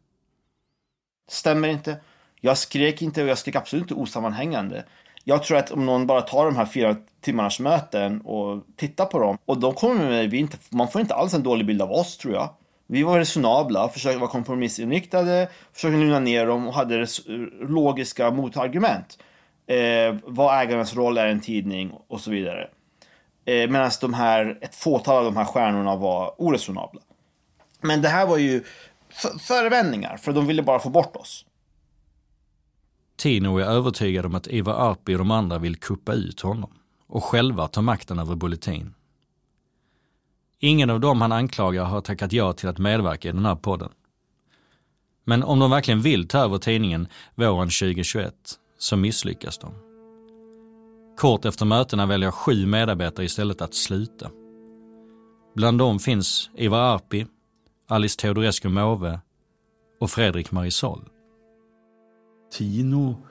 Stämmer inte. Jag skrek inte och jag skrek absolut inte osammanhängande. Jag tror att om någon bara tar de här fyra timmarnas möten och tittar på dem och de kommer med, vi inte, man får inte alls en dålig bild av oss tror jag. Vi var resonabla, försökte vara kompromissinriktade, försökte lugna ner dem och hade logiska motargument. Eh, vad ägarens roll är i en tidning och så vidare. Eh, Medan de här, ett fåtal av de här stjärnorna var oresonabla. Men det här var ju förevändningar, för de ville bara få bort oss. Tino är övertygad om att Ivar Arpi och de andra vill kuppa ut honom och själva ta makten över Bulletin. Ingen av dem han anklagar har tackat ja till att medverka i den här podden. Men om de verkligen vill ta över tidningen våren 2021 så misslyckas de. Kort efter mötena väljer sju medarbetare istället att sluta. Bland dem finns Ivar Arpi, Alice Teodorescu Måwe, och Fredrik Marisol. Tino,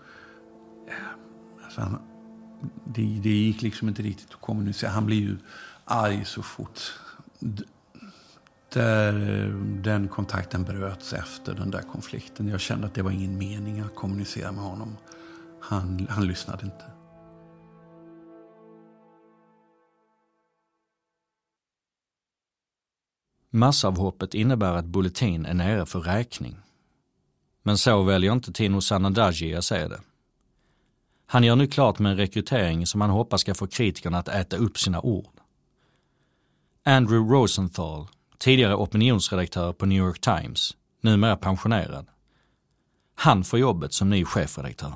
eh, alltså han, det, det gick liksom inte riktigt att kommunicera. Han blir ju arg så fort. Där, eh, den kontakten bröts efter den där konflikten. Jag kände att det var ingen mening att kommunicera med honom. Han, han lyssnade inte. Massavhoppet innebär att Bulletin är nere för räkning. Men så väljer inte Tino Sanandaji att se det. Han gör nu klart med en rekrytering som han hoppas ska få kritikerna att äta upp sina ord. Andrew Rosenthal, tidigare opinionsredaktör på New York Times, numera pensionerad. Han får jobbet som ny chefredaktör.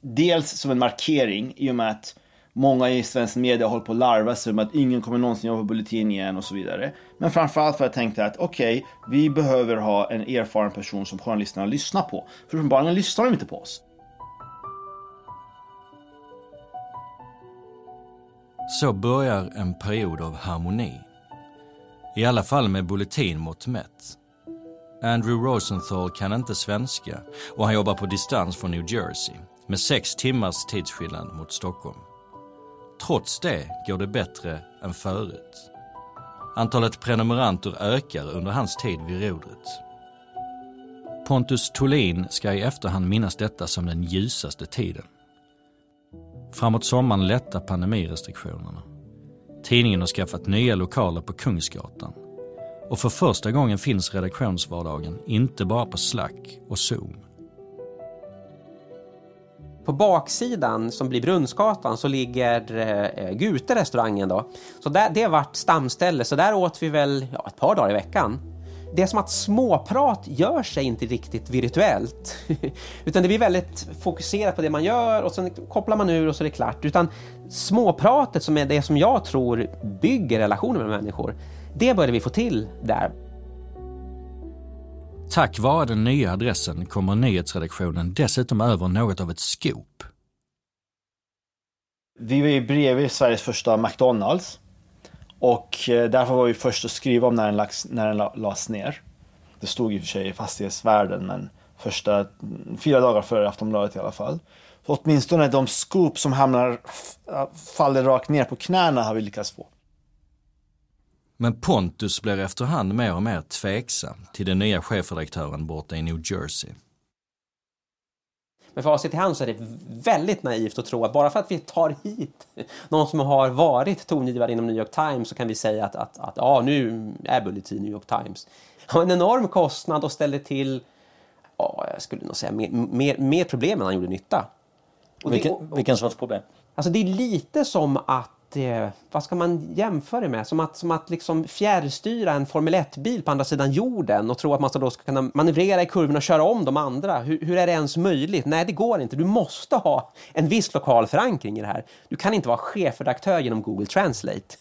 Dels som en markering i och med att många i svensk media håller på att larva sig om att ingen kommer någonsin jobba på Bulletin igen och så vidare. Men framförallt för att jag tänkte att okej, okay, vi behöver ha en erfaren person som journalisterna lyssnar på. För uppenbarligen lyssnar de inte på oss. Så börjar en period av harmoni. I alla fall med Bulletin-mått mätt. Andrew Rosenthal kan inte svenska och han jobbar på distans från New Jersey med sex timmars tidsskillnad mot Stockholm. Trots det går det bättre än förut. Antalet prenumeranter ökar under hans tid vid rodret. Pontus Tolin ska i efterhand minnas detta som den ljusaste tiden. Framåt sommaren lättar pandemirestriktionerna. Tidningen har skaffat nya lokaler på Kungsgatan. Och för första gången finns redaktionsvardagen inte bara på Slack och Zoom. På baksidan som blir Brunnsgatan så ligger eh, Gute restaurangen då. Så där, det vart stamställe, så där åt vi väl ja, ett par dagar i veckan. Det är som att småprat gör sig inte riktigt virtuellt. Utan det blir väldigt fokuserat på det man gör och sen kopplar man ur och så är det klart. Utan småpratet som är det som jag tror bygger relationer med människor, det började vi få till där. Tack vare den nya adressen kommer nyhetsredaktionen dessutom över något av ett scoop. Vi var ju bredvid Sveriges första McDonalds. Och eh, därför var vi först att skriva om när den, lades, när den lades ner. Det stod i och för sig i fastighetsvärlden men första mm, fyra dagar före Aftonbladet i alla fall. Så åtminstone de scoop som hamnar, faller rakt ner på knäna har vi lyckats få. Men Pontus blir efterhand mer och mer tveksam till den nya chefredaktören borta i New Jersey. Med facit i hand så är det väldigt naivt att tro att bara för att vi tar hit någon som har varit tongivare inom New York Times så kan vi säga att, att, att ja, nu är Bulletin New York Times. Han har en enorm kostnad och ställde till, ja, jag skulle nog säga, mer, mer, mer problem än han gjorde nytta. Och vilken, det, och, vilken sorts problem? Alltså det är lite som att eh, vad ska man jämföra det med? Som att, som att liksom fjärrstyra en Formel 1-bil på andra sidan jorden och tro att man då ska kunna manövrera i kurvorna och köra om de andra. Hur, hur, är det ens möjligt? Nej, det går inte. Du måste ha en viss lokal förankring i det här. Du kan inte vara chefredaktör genom Google Translate.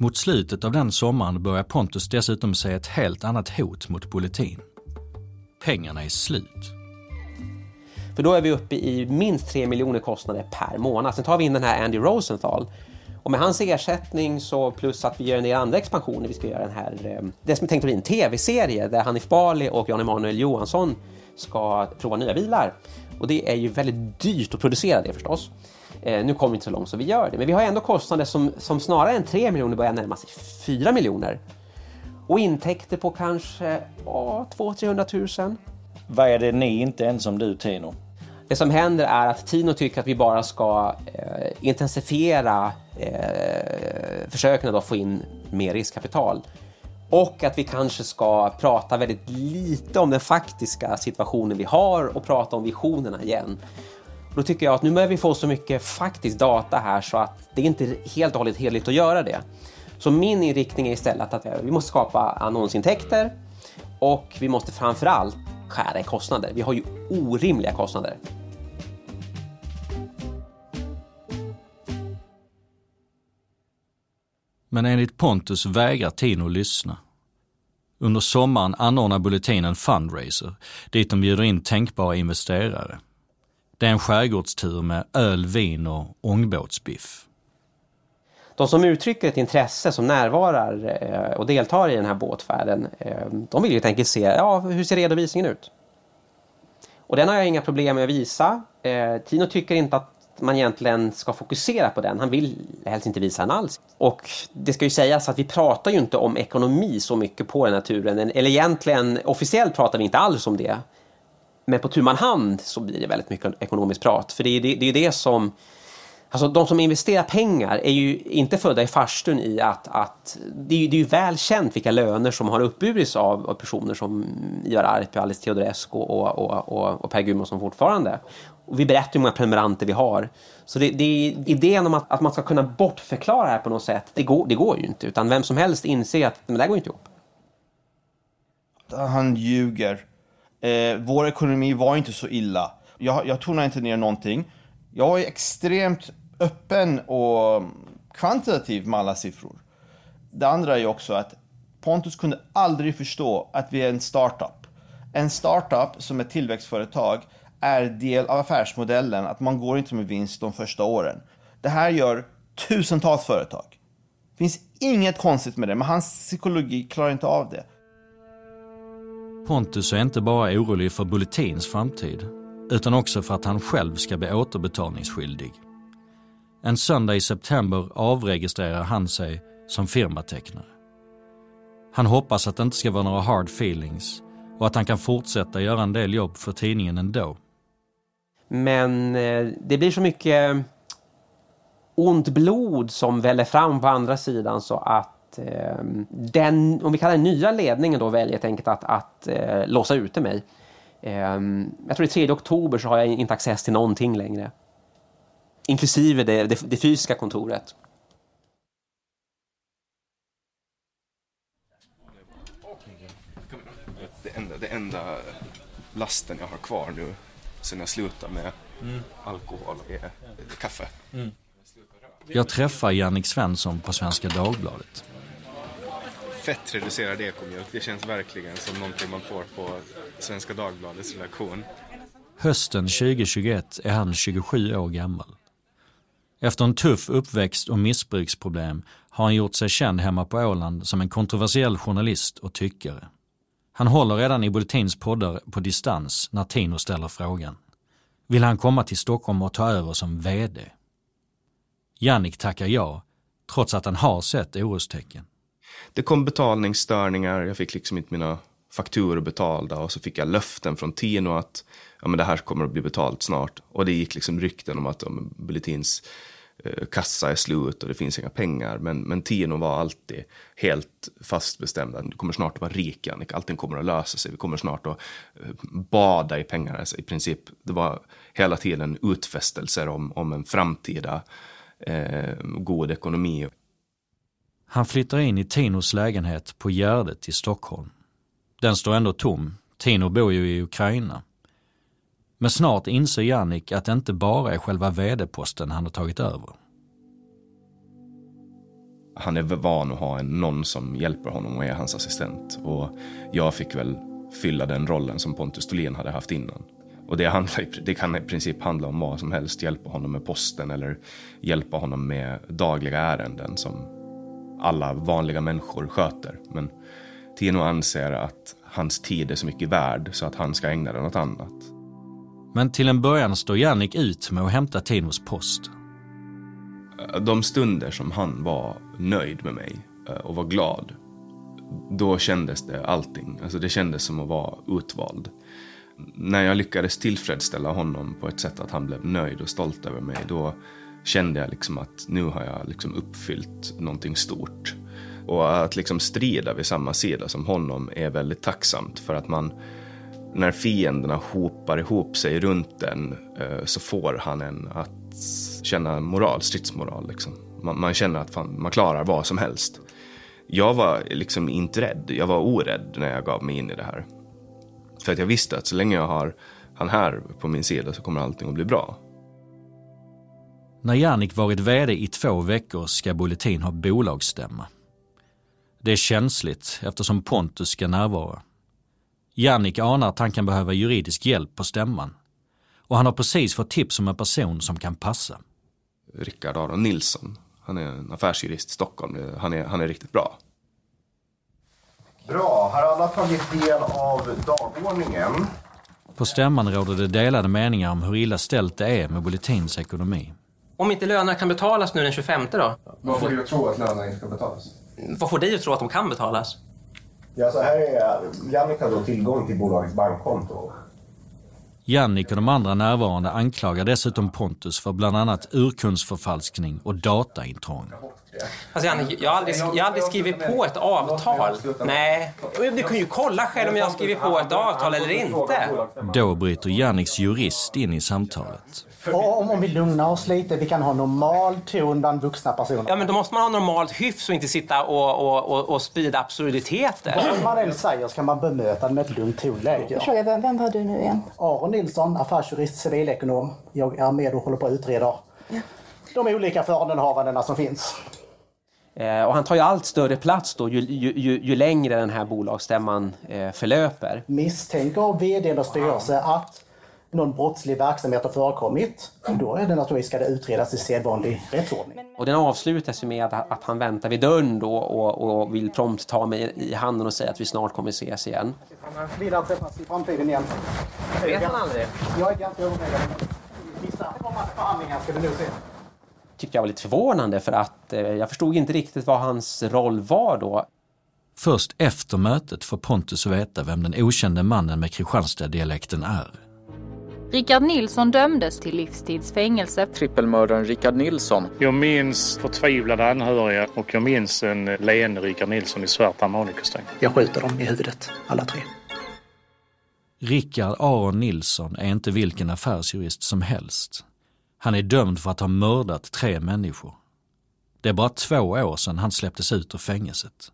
Mot slutet av den sommaren börjar Pontus dessutom se ett helt annat hot mot Bulletin. Pengarna är slut. För då är vi uppe i minst 3 miljoner kostnader per månad. Sen tar vi in den här Andy Rosenthal. Och med hans ersättning så plus att vi gör en del andra expansioner. Vi ska göra den här, ehm, det som är tänkt att bli en tv-serie där Hanif Bali och Jan Emanuel Johansson ska prova nya bilar. Och det är ju väldigt dyrt att producera det förstås. Eh, nu kommer vi inte så långt så vi gör det. Men vi har ändå kostnader som, som snarare än 3 miljoner börjar närma sig 4 miljoner. Och intäkter på kanske ja, 200-300 000. Vad är det ni inte ens om du Tino? Det som händer är att Tino tycker att vi bara ska eh, intensifiera eh, försöken att få in mer riskkapital. Och att vi kanske ska prata väldigt lite om den faktiska situationen vi har och prata om visionerna igen. Då tycker jag att nu börjar vi få så mycket faktisk data här så att det är inte helt och hållet heligt att göra det. Så min inriktning är istället att vi måste skapa annonsintäkter och vi måste framförallt skära i kostnader. Vi har ju orimliga kostnader. Men enligt Pontus vägrar Tino lyssna. Under sommaren anordnar Bulletin en fundraiser dit de bjuder in tänkbara investerare. Det är en skärgårdstur med öl, vin och ångbåtsbiff. de som uttrycker ett intresse som närvarar eh, och deltar i den här båtfärden, eh, de vill ju helt enkelt se, ja, hur ser redovisningen ut? Och den har jag inga problem med att visa. Eh, Tino tycker inte att man egentligen ska fokusera på den. Han vill helst inte visa den alls. Och det ska ju sägas att vi pratar ju inte om ekonomi så mycket på den här turen. Eller egentligen, officiellt pratar vi inte alls om det. Men på tu man hand så blir det väldigt mycket ekonomiskt prat. För det är det, det, är det som Alltså de som investerar pengar är ju inte födda i farstun i att, att det, är ju, det är ju väl känt vilka löner som har uppburits av, av personer som Ivar Arpi, Alice Teodorescu och, och, och, och Per Gudmundsson fortfarande. Och vi berättar hur många prenumeranter vi har. Så det, det är idén om att, att man ska kunna bortförklara det här på något sätt, det går, det går ju inte. Utan vem som helst inser att men det här går inte ihop. Han ljuger. Eh, vår ekonomi var inte så illa. Jag, jag tonar inte ner någonting. Jag är extremt öppen och kvantitativ med alla siffror. Det andra är också att Pontus kunde aldrig förstå att vi är en startup. En startup som ett tillväxtföretag är del av affärsmodellen att man går inte med vinst de första åren. Det här gör tusentals företag. Det finns inget konstigt med det, men hans psykologi klarar inte av det. Pontus är inte bara orolig för Bulletins framtid, utan också för att han själv ska bli återbetalningsskyldig. En söndag i september avregistrerar han sig som firmatecknare. Han hoppas att det inte ska vara några hard feelings och att han kan fortsätta göra en del jobb för tidningen ändå. Men eh, det blir så mycket eh, ont blod som väller fram på andra sidan så att eh, den, om vi kallar den nya ledningen då väljer helt enkelt att, att eh, låsa ute mig. Eh, jag tror det är 3 oktober så har jag inte access till någonting längre. Inklusive det, det, det fysiska kontoret. Det enda, det enda lasten jag har kvar nu sen jag slutar med mm. alkohol är kaffe. Mm. Jag träffar Jannik Svensson på Svenska Dagbladet. Fettreducerad ekomjölk, det känns verkligen som någonting man får på Svenska Dagbladets redaktion. Hösten 2021 är han 27 år gammal. Efter en tuff uppväxt och missbruksproblem har han gjort sig känd hemma på Åland som en kontroversiell journalist och tyckare. Han håller redan i Bulletins poddar på distans när Tino ställer frågan. Vill han komma till Stockholm och ta över som VD? Jannik tackar ja, trots att han har sett orostecken. Det kom betalningsstörningar, jag fick liksom inte mina fakturor betalda och så fick jag löften från Tino att ja, men det här kommer att bli betalt snart. Och det gick liksom rykten om att ja, Bulletins Eh, kassa är slut och det finns inga pengar. Men, men Tino var alltid helt fast bestämd. Du kommer snart att vara rik, Jannik. Allting kommer att lösa sig. Vi kommer snart att eh, bada i pengar. Alltså, I princip, det var hela tiden utfästelser om, om en framtida eh, god ekonomi. Han flyttar in i Tinos lägenhet på Gärdet i Stockholm. Den står ändå tom. Tino bor ju i Ukraina. Men snart inser Jannik att det inte bara är själva vd-posten han har tagit över. Han är van att ha någon som hjälper honom och är hans assistent. Och jag fick väl fylla den rollen som Pontus Thulin hade haft innan. Och det, handlar, det kan i princip handla om vad som helst. Hjälpa honom med posten eller hjälpa honom med dagliga ärenden som alla vanliga människor sköter. Men Tino anser att hans tid är så mycket värd så att han ska ägna den åt annat. Men till en början står Jannik ut med att hämta Tinos post. De stunder som han var nöjd med mig eh, och var glad, då kändes det allting. Alltså det kändes som att vara utvald. När jag lyckades tillfredsställa honom på ett sätt att han blev nöjd och stolt över mig, då kände jag liksom att nu har jag liksom uppfyllt någonting stort. Och att liksom strida vid samma sida som honom är väldigt tacksamt för att man när fienderna hopar ihop sig runt den eh, så får han en att känna moral, stridsmoral. Liksom. Man, man känner att fan, man klarar vad som helst. Jag var liksom inte rädd, jag var orädd när jag gav mig in i det här. För att jag visste att så länge jag har han här på min sida så kommer allting att bli bra. När Jannik varit VD i två veckor ska Bulletin ha bolagsstämma. Det är känsligt eftersom Pontus ska närvara. Jannik anar att han kan behöva juridisk hjälp på stämman. Och han har precis fått tips om en person som kan passa. Rickard Aron Nilsson. Han är en affärsjurist i Stockholm. Han är, han är riktigt bra. Bra, har alla tagit del av dagordningen? På stämman råder det delade meningar om hur illa ställt det är med Bulletins ekonomi. Om inte lönerna kan betalas nu den 25 då? Vad får du att tro att lönerna inte ska betalas? Vad får dig att tro att de kan betalas? Ja, så här är Jannik har då tillgång till bolagets bankkonto. Jannik och de andra närvarande anklagar dessutom Pontus för bland annat urkundsförfalskning och dataintrång. Alltså Janne, jag har aldrig, jag har aldrig skrivit på ett avtal. Nej, du kan ju kolla själv om jag har skrivit på ett avtal eller inte. Då bryter Janniks jurist in i samtalet. Och om, om vi lugnar oss lite, vi kan ha normal ton bland vuxna personer. Ja, men då måste man ha normalt hyfs och inte sitta och, och, och, och sprida absurditeter. Vad man än säger så kan man bemöta det med ett lugnt tonläge. Fråga, vem, vem var du nu igen? Aron Nilsson, affärsjurist, civilekonom. Jag är med och håller på att utreda de olika förehavandena som finns. Eh, och han tar ju allt större plats då ju, ju, ju, ju längre den här bolagsstämman eh, förlöper. Misstänker vd eller styrelse att någon brottslig verksamhet har förekommit, då är det naturligtvis ska det utredas i sedvanlig rättsordning. Och den avslutas ju med att, att han väntar vid dörren då och, och vill prompt ta mig i handen och säga att vi snart kommer ses igen. Vi lär träffas i framtiden igen. Det vet han aldrig. Jag är ganska övertygad. Vissa kommande förhandlingar ska du nog se tyckte jag var lite förvånande för att eh, jag förstod inte riktigt vad hans roll var då. Först efter mötet får Pontus veta vem den okände mannen med Kristianstad-dialekten är. Rickard Nilsson dömdes till livstidsfängelse. Trippelmördaren Rickard Nilsson. Jag minns förtvivlade anhöriga och jag minns en leende Rickard Nilsson i svart harmonikostym. Jag skjuter dem i huvudet, alla tre. Rickard Aron Nilsson är inte vilken affärsjurist som helst. Han är dömd för att ha mördat tre människor. Det är bara två år sedan han släpptes ut ur fängelset.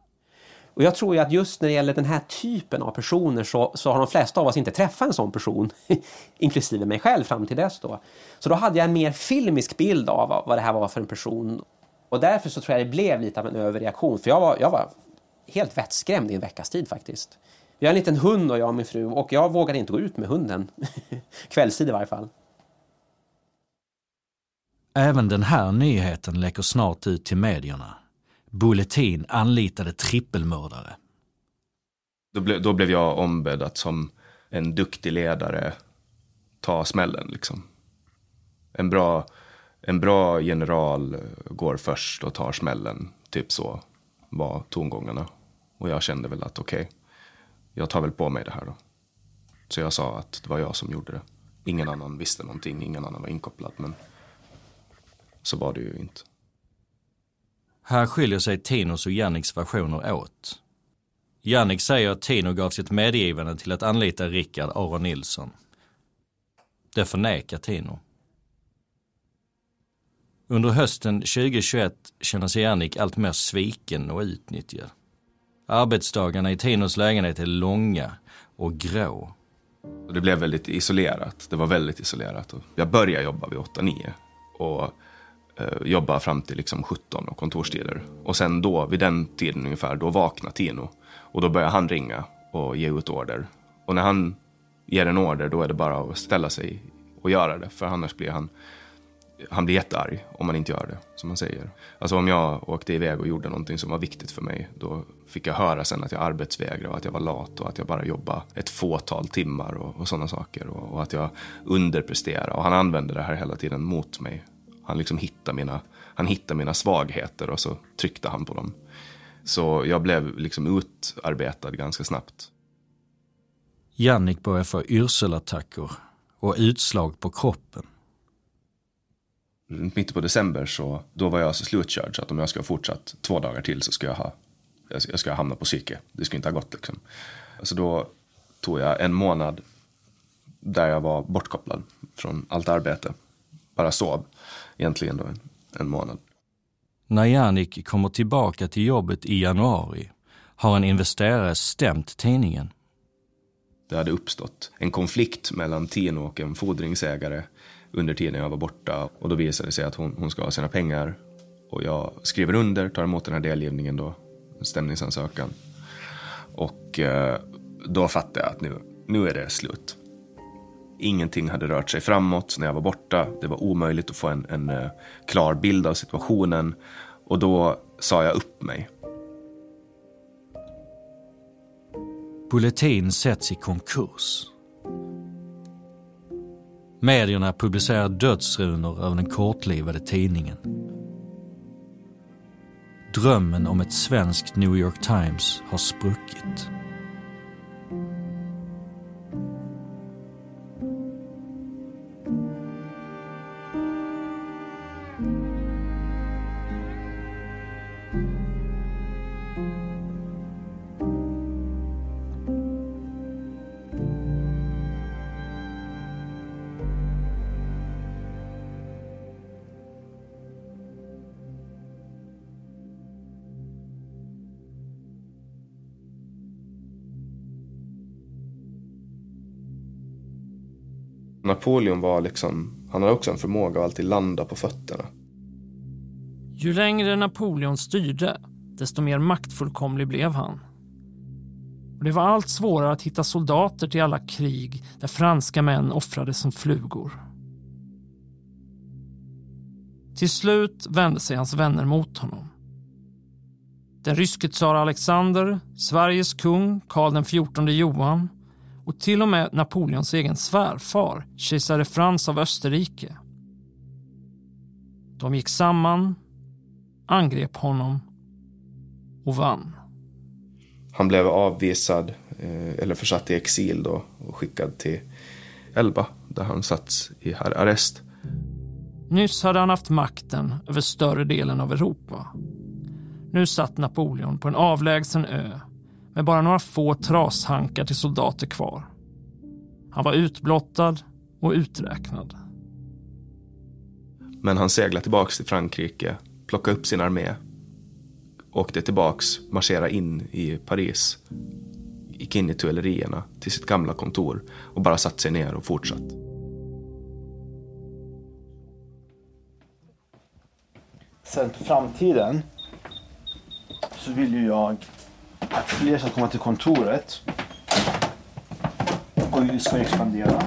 Och jag tror ju att just när det gäller den här typen av personer så, så har de flesta av oss inte träffat en sån person, inklusive mig själv fram till dess då. Så då hade jag en mer filmisk bild av vad det här var för en person. Och därför så tror jag det blev lite av en överreaktion, för jag var, jag var helt vettskrämd i en veckas tid faktiskt. Vi har en liten hund och jag och min fru och jag vågade inte gå ut med hunden. Kvällstid i varje fall. Även den här nyheten läcker snart ut till medierna. Bulletin anlitade trippelmördare. Då, ble, då blev jag ombedd att som en duktig ledare ta smällen. Liksom. En, bra, en bra general eh, går först och tar smällen. Typ så var tongångarna. Och jag kände väl att okej, okay, jag tar väl på mig det här då. Så jag sa att det var jag som gjorde det. Ingen annan visste någonting, ingen annan var inkopplad. Men så var det ju inte. Här skiljer sig Tinos och Janniks versioner åt. Jannik säger att Tino gav sitt medgivande till att anlita Rickard Aron Nilsson. Det förnekar Tino. Under hösten 2021 känner sig Jannik allt mer sviken och utnyttjad. Arbetsdagarna i Tinos lägenhet är långa och grå. Det blev väldigt isolerat. Det var väldigt isolerat. Jag började jobba vid 8-9 och Eh, jobba fram till liksom 17 och kontorstider. Och sen då, vid den tiden ungefär, då vaknar Tino. Och då börjar han ringa och ge ut order. Och när han ger en order, då är det bara att ställa sig och göra det. För annars blir han, han blir jättearg om man inte gör det, som man säger. Alltså om jag åkte iväg och gjorde någonting som var viktigt för mig, då fick jag höra sen att jag arbetsvägrade och att jag var lat och att jag bara jobbade ett fåtal timmar och, och sådana saker. Och, och, att jag underpresterade. Och han använde det här hela tiden mot mig. Han liksom hittade mina, han hittade mina svagheter och så tryckte han på dem. Så jag blev liksom utarbetad ganska snabbt. Jannik börjar få yrselattacker och utslag på kroppen. Mitt på december så då var jag alltså slutkörd så att om jag ska ha fortsatt två dagar till så ska jag ha jag ska hamna på psyke. Det skulle inte ha gått liksom. Alltså då tog jag en månad där jag var bortkopplad från allt arbete. Bara sov egentligen då en, en månad. När Jannik kommer tillbaka till jobbet i januari har en investerare stämt tidningen. Det hade uppstått en konflikt mellan Tino och en fordringsägare under tiden jag var borta. Och då visade det sig att hon, hon ska ha sina pengar. Och jag skriver under, tar emot den här delgivningen då, stämningsansökan. Och eh, då fattade jag att nu, nu är det slut. Ingenting hade rört sig framåt när jag var borta. Det var omöjligt att få en, en eh, klar bild av situationen. Och då sa jag upp mig. Bulletin sätts i konkurs. Medierna publicerar dödsrunor över den kortlivade tidningen. Drömmen om ett svenskt New York Times har spruckit. Napoleon var liksom, han hade också en förmåga att alltid landa på fötterna. Ju längre Napoleon styrde, desto mer maktfullkomlig blev han. Och det var allt svårare att hitta soldater till alla krig där franska män offrades som flugor. Till slut vände sig hans vänner mot honom. Den ryske tsar Alexander, Sveriges kung Karl XIV Johan och till och med Napoleons egen svärfar, kejsare Frans av Österrike. De gick samman, angrep honom och vann. Han blev avvisad, eh, eller försatt i exil då, och skickad till Elba, där han satt i arrest. Nyss hade han haft makten över större delen av Europa. Nu satt Napoleon på en avlägsen ö med bara några få trashankar till soldater kvar. Han var utblottad och uträknad. Men han seglade tillbaks till Frankrike, plockade upp sin armé, åkte tillbaks, marscherade in i Paris, gick in i tuilerierna till sitt gamla kontor och bara satte sig ner och fortsatte. Sen på framtiden så vill ju jag att fler ska komma till kontoret och vi ska expandera.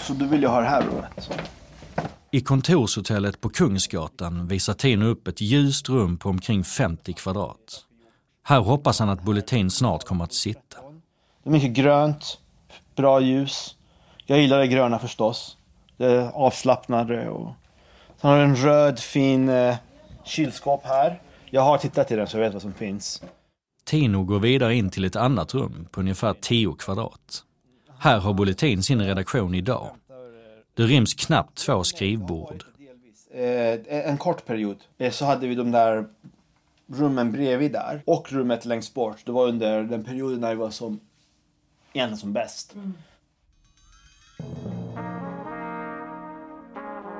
Så då vill jag ha det här rummet. I kontorshotellet på Kungsgatan visar Tino upp ett ljust rum på omkring 50 kvadrat. Här hoppas han att Bulletin snart kommer att sitta. Det är mycket grönt, bra ljus. Jag gillar det gröna förstås. Det är avslappnade och... Sen har du en röd fin eh, kylskåp här. Jag har tittat i den så jag vet vad som finns. Tino går vidare in till ett annat rum på ungefär 10 kvadrat. Här har Bulletin sin redaktion idag. Det ryms knappt två skrivbord. Eh, en kort period eh, så hade vi de där rummen bredvid där och rummet längst bort. Det var under den perioden när det var som egentligen som bäst. Mm.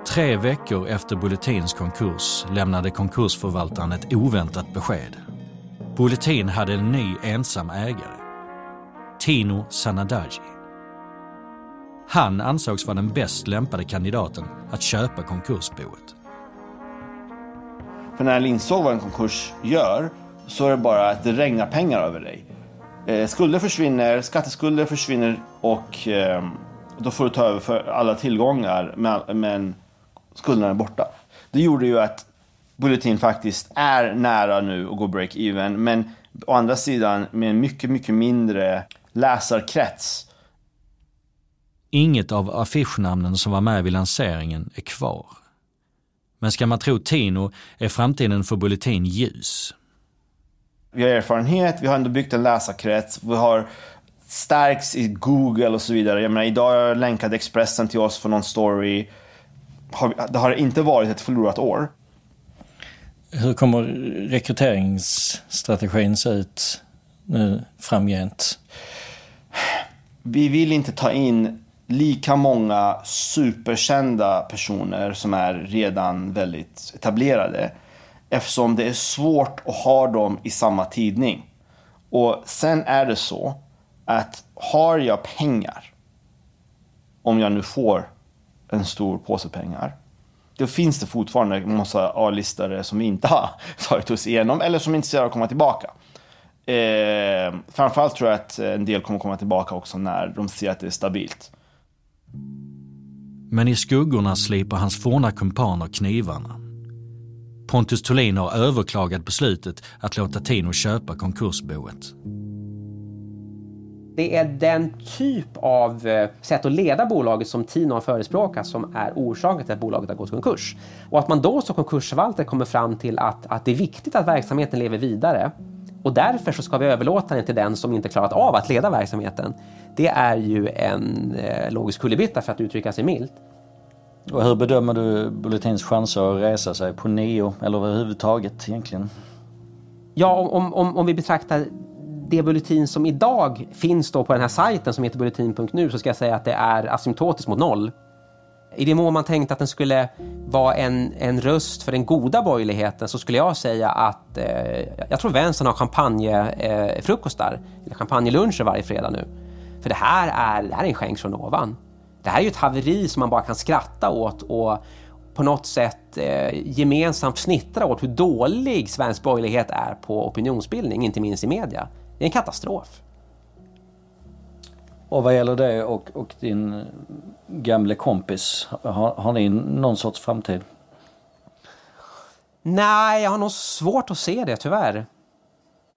Tre veckor efter Bulletins konkurs lämnade konkursförvaltaren ett oväntat besked. Bulletin hade en ny ensam ägare. Tino Sanadaji. Han ansågs vara den bäst lämpade kandidaten att köpa konkursboet. För när jag insåg vad en konkurs gör så är det bara att det regnar pengar över dig. Eh, skulder försvinner, skatteskulder försvinner och ehm, då får du ta över för alla tillgångar men skulderna är borta. Det gjorde ju att Bulletin faktiskt är nära nu att gå break-even men å andra sidan med en mycket, mycket mindre läsarkrets Inget av affischnamnen som var med vid lanseringen är kvar. Men ska man tro Tino är framtiden för Bulletin ljus. Vi har erfarenhet, vi har ändå byggt en läsarkrets, vi har stärkts i Google och så vidare. Jag menar, idag länkade Expressen till oss för någon story. Det har inte varit ett förlorat år. Hur kommer rekryteringsstrategin se ut nu framgent? Vi vill inte ta in lika många superkända personer som är redan väldigt etablerade. Eftersom det är svårt att ha dem i samma tidning. Och sen är det så att har jag pengar, om jag nu får en stor påse pengar, då finns det fortfarande en massa A-listare som vi inte har tagit oss igenom eller som är intresserade av att komma tillbaka. Eh, framförallt tror jag att en del kommer komma tillbaka också när de ser att det är stabilt. Men i skuggorna slipar hans forna kumpaner knivarna. Pontus Thulin har överklagat beslutet att låta Tino köpa konkursboet. Det är den typ av eh, sätt att leda bolaget som Tino har förespråkat som är orsaken till att bolaget har gått i konkurs. Och att man då som konkursförvaltare kommer fram till att, att det är viktigt att verksamheten lever vidare och därför så ska vi överlåta den till den som inte klarat av att leda verksamheten. Det är ju en eh, logisk kullerbytta för att uttrycka sig milt. Och hur bedömer du Bulletins chanser att resa sig på nio eller överhuvudtaget egentligen? Ja, om, om, om vi betraktar det Bulletin som idag finns då på den här sajten som heter bulletin.nu så ska jag säga att det är asymptotiskt mot noll. I det mån man tänkte att den skulle vara en, en röst för den goda borgerligheten så skulle jag säga att eh, jag tror vänstern har champagnefrukostar, eh, eller champagneluncher varje fredag nu. För det här är, det här är en skänk från ovan. Det här är ju ett haveri som man bara kan skratta åt och på något sätt eh, gemensamt snittra åt hur dålig svensk borgerlighet är på opinionsbildning, inte minst i media. Det är en katastrof. Och vad gäller det och, och din gamle kompis, har, har ni någon sorts framtid? Nej, jag har nog svårt att se det tyvärr.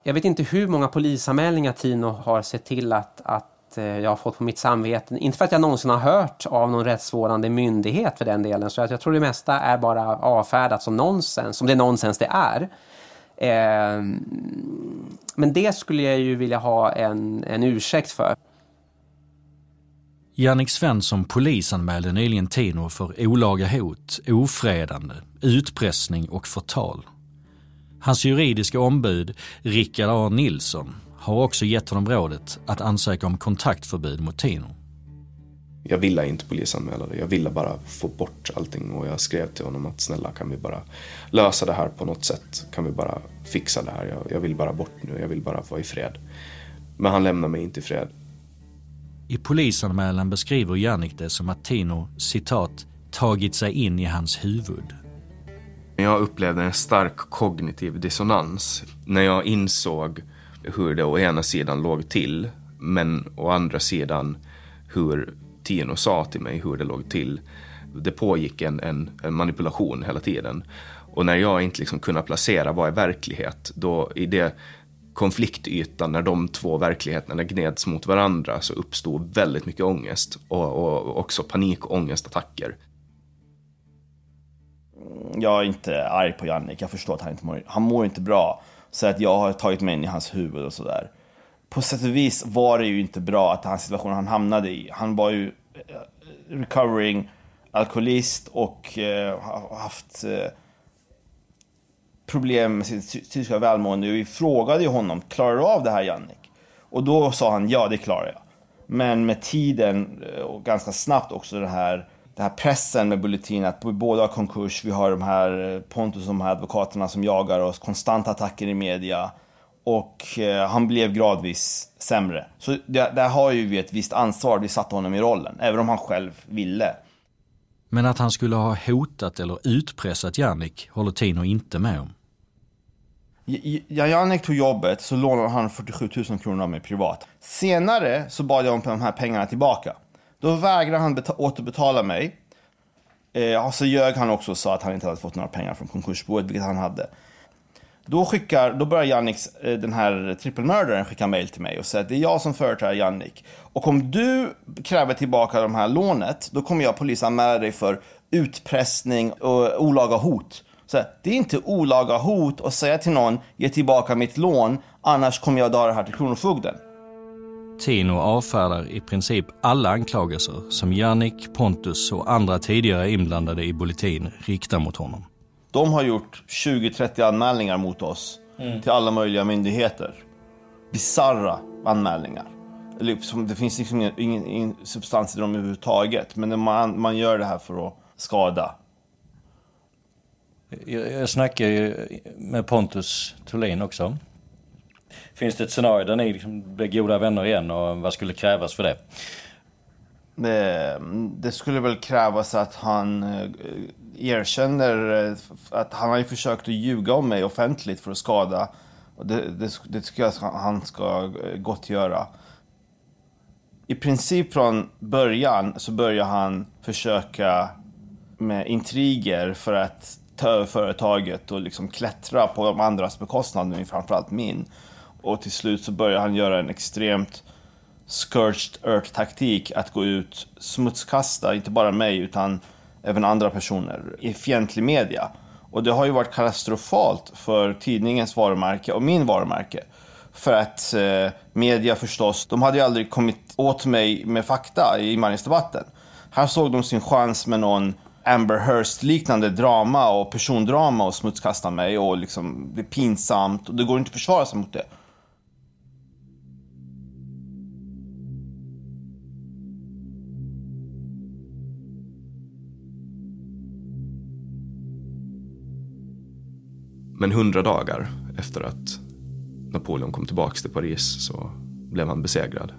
Jag vet inte hur många polisanmälningar Tino har sett till att, att eh, jag har fått på mitt samvete. Inte för att jag någonsin har hört av någon rättsvårdande myndighet för den delen. Så jag, jag tror det mesta är bara avfärdat som nonsens, som det nonsens det är. Eh, men det skulle jag ju vilja ha en, en ursäkt för. Jannik Svensson polisanmälde nyligen Tino för olaga hot, ofredande, utpressning och förtal. Hans juridiska ombud, Rickard A Nilsson, har också gett honom rådet att ansöka om kontaktförbud mot Tino. Jag ville inte polisanmäla det. Jag ville bara få bort allting och jag skrev till honom att snälla kan vi bara lösa det här på något sätt? Kan vi bara fixa det här? Jag, jag vill bara bort nu. Jag vill bara vara i fred. Men han lämnar mig inte i fred. I polisanmälan beskriver Jannik det som att Tino, citat, tagit sig in i hans huvud. Jag upplevde en stark kognitiv dissonans när jag insåg hur det å ena sidan låg till, men å andra sidan hur Tino sa till mig hur det låg till. Det pågick en, en, en manipulation hela tiden. Och när jag inte liksom kunde placera vad är verklighet, då i det konfliktytan när de två verkligheterna gneds mot varandra så uppstod väldigt mycket ångest och, och också panikångestattacker. Mm, jag är inte arg på Jannik, jag förstår att han inte mår, han mår inte bra. Så att jag har tagit mig in i hans huvud och sådär. På sätt och vis var det ju inte bra att hans situation han hamnade i. Han var ju eh, recovering alkoholist och eh, har haft eh, problem med sitt psykiska välmående. Vi frågade ju honom, klarar du av det här Jannik? Och då sa han, ja det klarar jag. Men med tiden eh, och ganska snabbt också den här, den här pressen med Bulletin att vi båda har konkurs, vi har de här eh, Pontus och de här advokaterna som jagar oss, konstanta attacker i media. Och eh, han blev gradvis sämre. Så där har ju vi ett visst ansvar, vi satte honom i rollen, även om han själv ville. Men att han skulle ha hotat eller utpressat Jannik håller Tino inte med om. Ja, Jannik tog jobbet så lånade han 47 000 kronor av mig privat. Senare så bad jag om de här pengarna tillbaka. Då vägrade han återbetala mig. Eh, och så ljög han också och sa att han inte hade fått några pengar från konkursboet, vilket han hade. Då, skickar, då börjar Janniks, eh, den här trippelmördaren skicka mail till mig och säga att det är jag som företräder Jannik. Och om du kräver tillbaka de här lånet, då kommer jag polisanmäla dig för utpressning och olaga hot. Så det är inte olaga hot att säga till någon, ge tillbaka mitt lån, annars kommer jag dra det här till Kronofogden. Tino avfärdar i princip alla anklagelser som Jannik, Pontus och andra tidigare inblandade i Bulletin riktar mot honom. De har gjort 20-30 anmälningar mot oss mm. till alla möjliga myndigheter. Bizarra anmälningar. Det finns liksom ingen, ingen, substans i dem överhuvudtaget. Men man, man gör det här för att skada. Jag, jag snackar ju med Pontus Thulin också. Finns det ett scenario där ni liksom blir goda vänner igen och vad skulle krävas för det? Det, det skulle väl krävas att han eh, erkänner eh, att han har ju försökt att ljuga om mig offentligt för att skada. Det, det, det tycker jag han ska gottgöra. gott göra. i princip från början så börjar han försöka med intriger för att ta över företaget och liksom klättra på de andras bekostnad, men framförallt min. Och till slut så börjar han göra en extremt scourged earth-taktik att gå ut smutskasta, inte bara mig utan även andra personer i fientlig media. Och det har ju varit katastrofalt för tidningens varumärke och min varumärke. För att eh, media förstås, de hade ju aldrig kommit åt mig med fakta i invandringsdebatten. Här såg de sin chans med någon Amber Hearst-liknande drama och persondrama och smutskasta mig och liksom det är pinsamt och det går inte att försvara sig mot det. Men hundra dagar efter att Napoleon kom tillbaka till Paris så blev han besegrad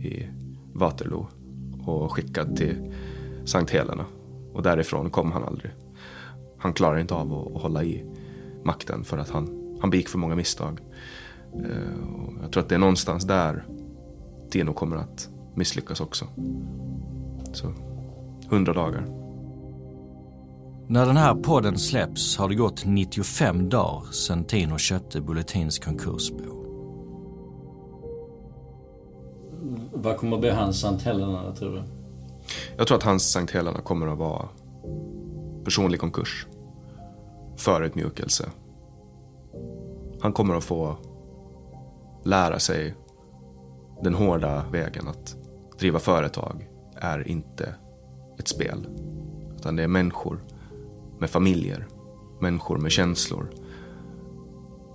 i Waterloo och skickad till Sankt Helena. Och därifrån kom han aldrig. Han klarade inte av att, hålla i makten för att han, han begick för många misstag. Eh, och jag tror att det är någonstans där Tino kommer att misslyckas också. Så, hundra dagar. När den här podden släpps har det gått 95 dagar sedan Tino köpte Bulletins konkursbo. Vad kommer att bli hans Sankt Helena, tror du? Jag tror att hans Sankt Helena kommer att vara personlig konkurs. Förödmjukelse. Han kommer att få lära sig den hårda vägen att driva företag är inte ett spel. Utan det är människor med familjer, människor med känslor,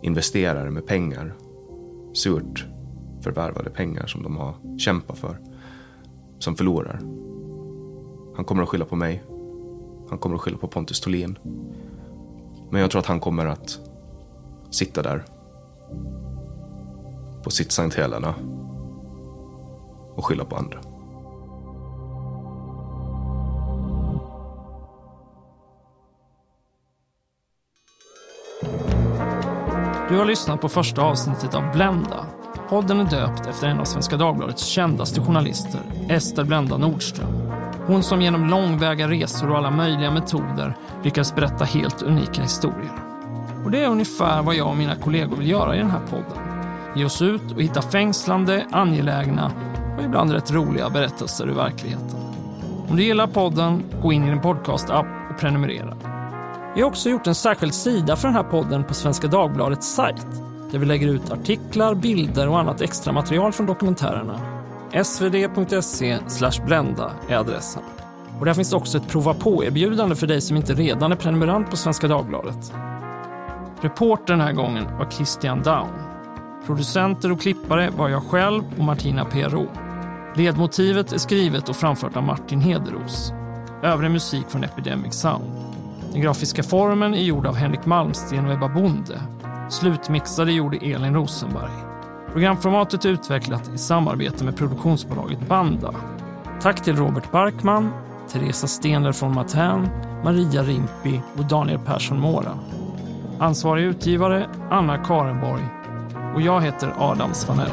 investerare med pengar, surt förvärvade pengar som de har kämpat för, som förlorar. Han kommer att skylla på mig. Han kommer att skylla på Pontus Tholén. Men jag tror att han kommer att sitta där på sitt Sankt Helena och skylla på andra. Du har lyssnat på första avsnittet av Blenda. Podden är döpt efter en av Svenska Dagbladets kändaste journalister, Ester Blenda Nordström. Hon som genom långväga resor och alla möjliga metoder lyckas berätta helt unika historier. Och det är ungefär vad jag och mina kollegor vill göra i den här podden. Ge oss ut och hitta fängslande, angelägna och ibland rätt roliga berättelser ur verkligheten. Om du gillar podden, gå in i din podcast-app och prenumerera. Vi har också gjort en särskild sida för den här podden på Svenska Dagbladets sajt där vi lägger ut artiklar, bilder och annat extra material från dokumentärerna. svd.se blenda är adressen. Och där finns också ett prova på-erbjudande för dig som inte redan är prenumerant på Svenska Dagbladet. Reporter den här gången var Christian Daun. Producenter och klippare var jag själv och Martina Pero. Ledmotivet är skrivet och framfört av Martin Hederos. Övrig musik från Epidemic Sound. Den grafiska formen är gjord av Henrik Malmsten och Ebba Bonde. Slutmixade gjorde Elin Rosenberg. Programformatet är utvecklat i samarbete med produktionsbolaget Banda. Tack till Robert Barkman, Teresa Stenler från Matern, Maria Rimpi och Daniel Persson Mora. Ansvarig utgivare Anna Karenborg och jag heter Adam Svanell.